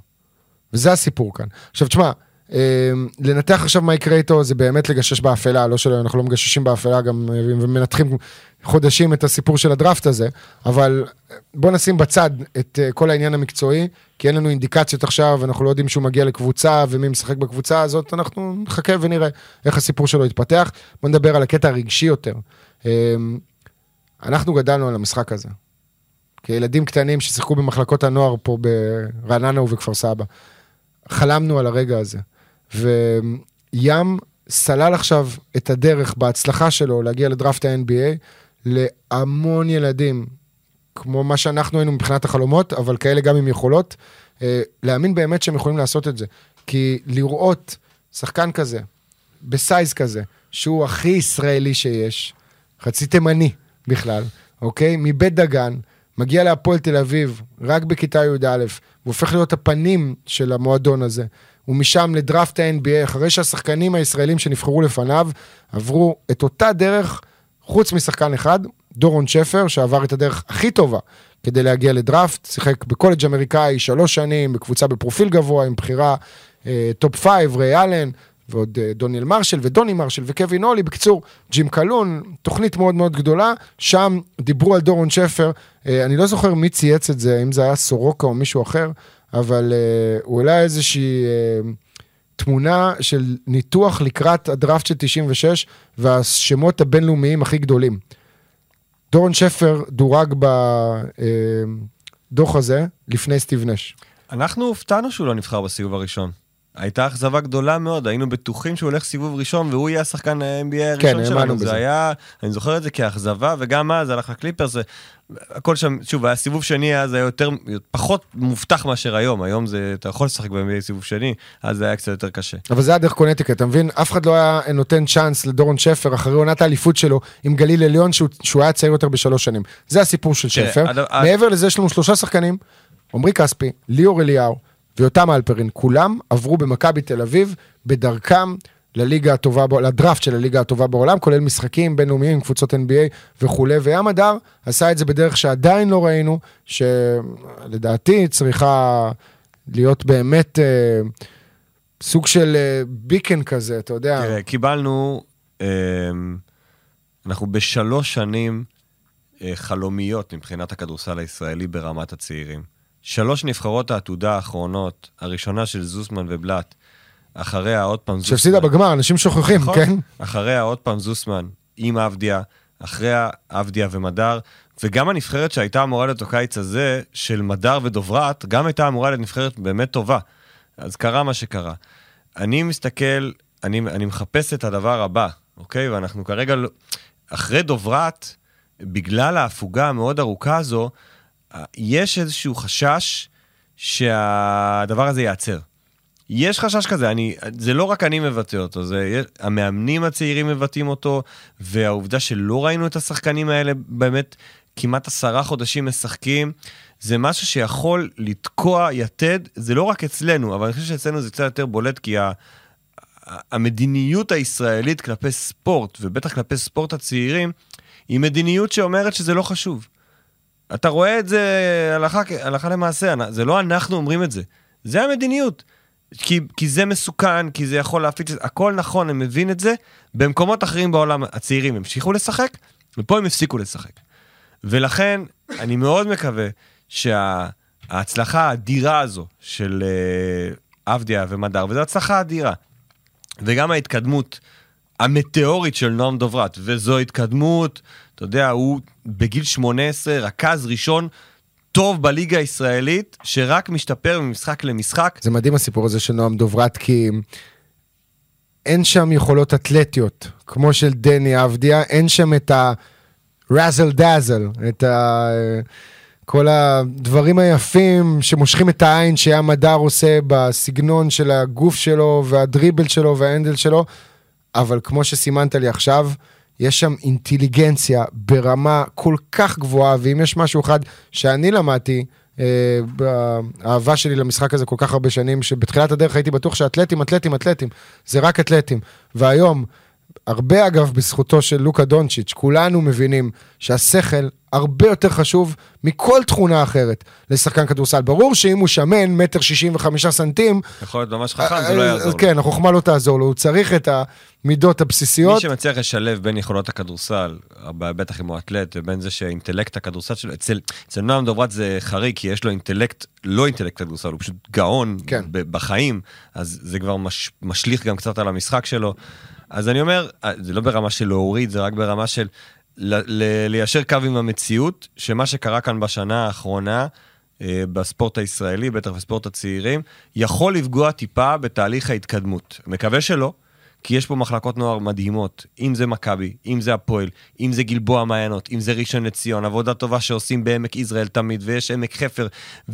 וזה הסיפור כאן. עכשיו, תשמע, אה, לנתח עכשיו מה יקרה איתו זה באמת לגשש באפלה, לא שאנחנו לא מגששים באפלה גם אה, ומנתחים חודשים את הסיפור של הדראפט הזה, אבל בוא נשים בצד את אה, כל העניין המקצועי, כי אין לנו אינדיקציות עכשיו, אנחנו לא יודעים שהוא מגיע לקבוצה ומי משחק בקבוצה הזאת, אנחנו נחכה ונראה איך הסיפור שלו יתפתח. בוא נדבר על הקטע הרגשי יותר. אה, אנחנו גדלנו על המשחק הזה. כילדים קטנים ששיחקו במחלקות הנוער פה ברעננה ובכפר סבא. חלמנו על הרגע הזה. וים סלל עכשיו את הדרך בהצלחה שלו להגיע לדראפט ה-NBA להמון ילדים, כמו מה שאנחנו היינו מבחינת החלומות, אבל כאלה גם עם יכולות, אה, להאמין באמת שהם יכולים לעשות את זה. כי לראות שחקן כזה, בסייז כזה, שהוא הכי ישראלי שיש, חצי תימני בכלל, אוקיי? מבית דגן, מגיע להפועל תל אביב, רק בכיתה י"א, והופך להיות הפנים של המועדון הזה. ומשם לדראפט ה-NBA, אחרי שהשחקנים הישראלים שנבחרו לפניו עברו את אותה דרך, חוץ משחקן אחד, דורון שפר, שעבר את הדרך הכי טובה כדי להגיע לדראפט, שיחק בקולג' אמריקאי שלוש שנים, בקבוצה בפרופיל גבוה, עם בחירה אה, top five, ריי אלן, ועוד אה, דוניאל מרשל ודוני מרשל וקווין אולי, בקיצור, ג'ים קלהון, תוכנית מאוד מאוד גדולה, שם דיברו על דורון שפר, אה, אני לא זוכר מי צייץ את זה, אם זה היה סורוקה או מישהו אחר, אבל אה, הוא העלה איזושהי אה, תמונה של ניתוח לקראת הדראפט של 96 והשמות הבינלאומיים הכי גדולים. דורון שפר דורג בדוח הזה לפני סטיב נש.
אנחנו הופתענו שהוא לא נבחר בסיבוב הראשון. הייתה אכזבה גדולה מאוד, היינו בטוחים שהוא הולך סיבוב ראשון והוא יהיה השחקן ה-NBA הראשון
כן,
שלנו. זה
בזה.
היה, אני זוכר את זה כאכזבה, וגם אז הלך לקליפר, זה... הכל שם, שוב, היה סיבוב שני אז היה יותר, פחות מובטח מאשר היום, היום זה, אתה יכול לשחק ב-NBA סיבוב שני, אז זה היה קצת יותר קשה.
אבל זה היה דרך קונטיקט, אתה מבין? אף אחד לא היה נותן צ'אנס לדורון שפר אחרי עונת האליפות שלו עם גליל עליון שהוא, שהוא היה צעיר יותר בשלוש שנים. זה הסיפור של שפר.
עד-
מעבר לזה יש לנו שלושה שחקנים, עמרי כספי, ליאור אליהו ויותם אלפרין, כולם עברו במכבי תל אביב בדרכם לליגה הטובה, לדראפט של הליגה הטובה בעולם, כולל משחקים בינלאומיים קבוצות NBA וכולי, וים הדר עשה את זה בדרך שעדיין לא ראינו, שלדעתי צריכה להיות באמת... אה, סוג של אה, ביקן כזה, אתה יודע.
תראה, קיבלנו, אמ, אנחנו בשלוש שנים אה, חלומיות מבחינת הכדורסל הישראלי ברמת הצעירים. שלוש נבחרות העתודה האחרונות, הראשונה של זוסמן ובלאט, אחריה עוד פעם זוסמן.
שהפסידה בגמר, אנשים שוכחים,
נכון.
כן?
אחריה עוד פעם זוסמן עם אבדיה, אחריה אבדיה ומדר, וגם הנבחרת שהייתה אמורה להיות הקיץ הזה, של מדר ודוברת, גם הייתה אמורה להיות נבחרת באמת טובה. אז קרה מה שקרה. אני מסתכל, אני, אני מחפש את הדבר הבא, אוקיי? ואנחנו כרגע, לא- אחרי דוברת, בגלל ההפוגה המאוד ארוכה הזו, יש איזשהו חשש שהדבר הזה ייעצר. יש חשש כזה, אני, זה לא רק אני מבטא אותו, זה, המאמנים הצעירים מבטאים אותו, והעובדה שלא ראינו את השחקנים האלה באמת כמעט עשרה חודשים משחקים, זה משהו שיכול לתקוע יתד, זה לא רק אצלנו, אבל אני חושב שאצלנו זה קצת יותר בולט, כי ה, המדיניות הישראלית כלפי ספורט, ובטח כלפי ספורט הצעירים, היא מדיניות שאומרת שזה לא חשוב. אתה רואה את זה הלכה, הלכה למעשה, זה לא אנחנו אומרים את זה, זה המדיניות. כי, כי זה מסוכן, כי זה יכול להפיץ, הכל נכון, אני מבין את זה. במקומות אחרים בעולם הצעירים המשיכו לשחק, ופה הם הפסיקו לשחק. ולכן, אני מאוד מקווה שההצלחה האדירה הזו של uh, עבדיה ומדר, וזו הצלחה אדירה, וגם ההתקדמות המטאורית של נועם דוברת, וזו התקדמות, אתה יודע, הוא בגיל 18 רכז ראשון טוב בליגה הישראלית, שרק משתפר ממשחק למשחק.
זה מדהים הסיפור הזה של נועם דוברת, כי אין שם יכולות אתלטיות, כמו של דני אבדיה, אין שם את ה-razzle dazzle, את ה... כל הדברים היפים שמושכים את העין שים הדר עושה בסגנון של הגוף שלו והדריבל שלו וההנדל שלו, אבל כמו שסימנת לי עכשיו, יש שם אינטליגנציה ברמה כל כך גבוהה, ואם יש משהו אחד שאני למדתי, אה, באהבה שלי למשחק הזה כל כך הרבה שנים, שבתחילת הדרך הייתי בטוח שאתלטים, אתלטים, אתלטים, זה רק אתלטים. והיום, הרבה אגב בזכותו של לוקה דונצ'יץ', כולנו מבינים שהשכל הרבה יותר חשוב מכל תכונה אחרת לשחקן כדורסל. ברור שאם הוא שמן, מטר שישים וחמישה סנטים...
יכול להיות ממש חכם, זה לא אה, יעזור לו.
כן, החוכמה לא תעזור לו, הוא צריך את המידות הבסיסיות.
מי שמצליח לשלב בין יכולות הכדורסל, בטח אם הוא אתלט, ובין זה שאינטלקט הכדורסל שלו, אצל, אצל נועם דוברת זה חריג, כי יש לו אינטלקט, לא אינטלקט כדורסל, הוא פשוט גאון כן. בחיים, אז זה כבר מש, משליך גם קצת על המשחק שלו. אז אני אומר, אה, זה לא ברמה של להוריד, זה רק ברמה של ליישר קו עם המציאות, שמה שקרה כאן בשנה האחרונה, אה, בספורט הישראלי, בטח בספורט הצעירים, יכול לפגוע טיפה בתהליך ההתקדמות. מקווה שלא, כי יש פה מחלקות נוער מדהימות, אם זה מכבי, אם זה הפועל, אם זה גלבוע מעיינות, אם זה ראשון לציון, עבודה טובה שעושים בעמק יזרעאל תמיד, ויש עמק חפר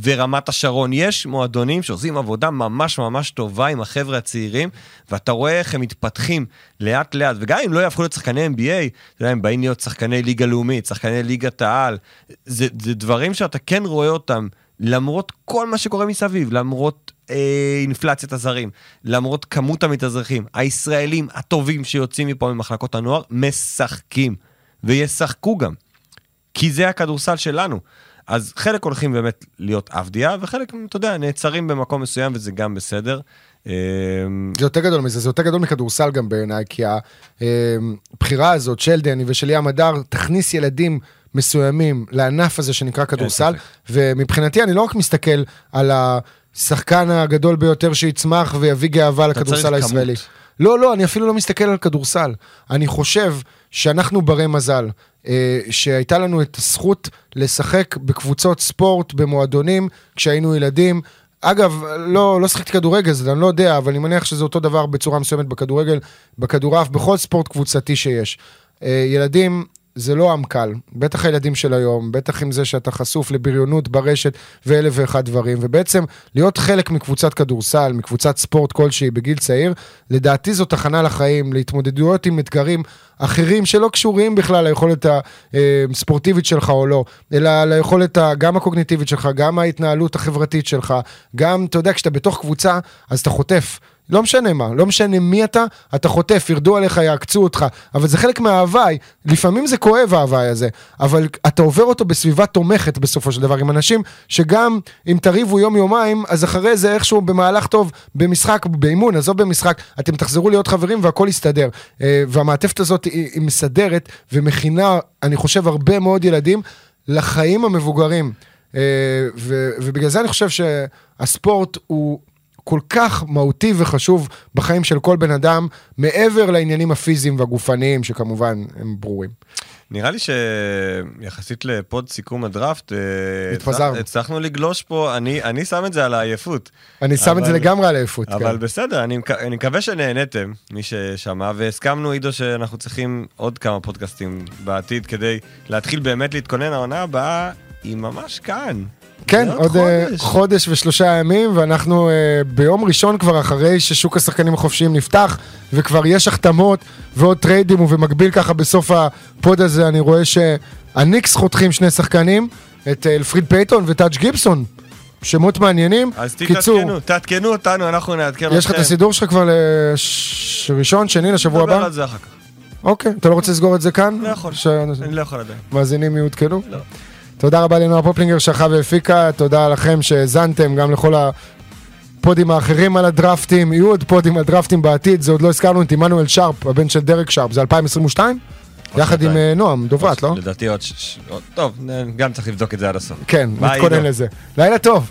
ורמת השרון. יש מועדונים שעושים עבודה ממש ממש טובה עם החבר'ה הצעירים, ואתה רואה איך הם מתפתחים לאט לאט, וגם אם לא יהפכו להיות שחקני NBA, אתה יודע, הם באים להיות שחקני ליגה לאומית, שחקני ליגת העל, זה, זה דברים שאתה כן רואה אותם. למרות כל מה שקורה מסביב, למרות אה, אינפלציית הזרים, למרות כמות המתאזרחים, הישראלים הטובים שיוצאים מפה ממחלקות הנוער, משחקים, וישחקו גם. כי זה הכדורסל שלנו. אז חלק הולכים באמת להיות עבדיה, וחלק, אתה יודע, נעצרים במקום מסוים, וזה גם בסדר.
אמ, זה יותר גדול מזה, זה יותר גדול מכדורסל גם בעיניי, כי הבחירה הזאת של דני ושל ים הדר תכניס ילדים מסוימים לענף הזה שנקרא כדורסל, ומבחינתי אני לא רק מסתכל על השחקן הגדול ביותר שיצמח ויביא גאווה לכדורסל הישראלי. לא, לא, אני אפילו לא מסתכל על כדורסל. אני חושב שאנחנו ברי מזל, אה, שהייתה לנו את הזכות לשחק בקבוצות ספורט, במועדונים, כשהיינו ילדים. אגב, לא, לא שחקתי כדורגל, אז אני לא יודע, אבל אני מניח שזה אותו דבר בצורה מסוימת בכדורגל, בכדורעף, בכל ספורט קבוצתי שיש. אה, ילדים זה לא עם קל, בטח הילדים של היום, בטח עם זה שאתה חשוף לבריונות ברשת ואלף ואחד דברים, ובעצם להיות חלק מקבוצת כדורסל, מקבוצת ספורט כלשהי בגיל צעיר, לדעתי זאת הכנה לחיים, להתמודדויות עם אתגרים אחרים שלא קשורים בכלל ליכולת הספורטיבית שלך או לא, אלא ליכולת גם הקוגניטיבית שלך, גם ההתנהלות החברתית שלך, גם, אתה יודע, כשאתה בתוך קבוצה, אז אתה חוטף. לא משנה מה, לא משנה מי אתה, אתה חוטף, ירדו עליך, יעקצו אותך, אבל זה חלק מההוואי, לפעמים זה כואב ההוואי הזה, אבל אתה עובר אותו בסביבה תומכת בסופו של דבר, עם אנשים שגם אם תריבו יום-יומיים, אז אחרי זה איכשהו במהלך טוב, במשחק, באימון, עזוב במשחק, אתם תחזרו להיות חברים והכל יסתדר. אה, והמעטפת הזאת היא מסדרת ומכינה, אני חושב, הרבה מאוד ילדים לחיים המבוגרים. אה, ובגלל זה אני חושב שהספורט הוא כל כך מהותי וחשוב בחיים של כל בן אדם, מעבר לעניינים הפיזיים והגופניים, שכמובן הם ברורים.
נראה לי שיחסית לפוד סיכום הדראפט, אה,
התפזרנו.
הצלחנו לגלוש פה, אני, אני שם את זה על העייפות.
אני שם אבל, את זה לגמרי על העייפות,
אבל כן. בסדר, אני, אני מקווה שנהנתם, מי ששמע, והסכמנו, עידו, שאנחנו צריכים עוד כמה פודקאסטים בעתיד כדי להתחיל באמת להתכונן, העונה הבאה היא ממש כאן.
כן, עוד אה, חודש. חודש ושלושה ימים, ואנחנו אה, ביום ראשון כבר אחרי ששוק השחקנים החופשיים נפתח, וכבר יש החתמות ועוד טריידים, ובמקביל ככה בסוף הפוד הזה אני רואה שהניקס חותכים שני שחקנים, את אלפריד פייטון וטאג' גיבסון. שמות מעניינים.
אז
קיצור,
תתעדכנו, תעדכנו אותנו, אנחנו נעדכן אתכם.
יש לך את הסידור שלך כבר לראשון, שני, לשבוע
נדבר
הבא?
על זה אחר כך.
אוקיי, אתה לא רוצה לסגור את זה כאן?
לא יכול.
שהמאזינים
אני לא יכול עדיין.
יעודכנו?
לא.
תודה רבה לנועה פופלינגר שערכה והפיקה, תודה לכם שהאזנתם, גם לכל הפודים האחרים על הדרפטים, יהיו עוד פודים על דרפטים בעתיד, זה עוד לא הזכרנו את עמנואל שארפ, הבן של דרק שארפ, זה 2022? יחד עם. אה, נועם דוברת, לא?
לדעתי עוד... ש- טוב, גם צריך לבדוק את זה עד הסוף.
כן, נתכונן. לזה. לילה טוב.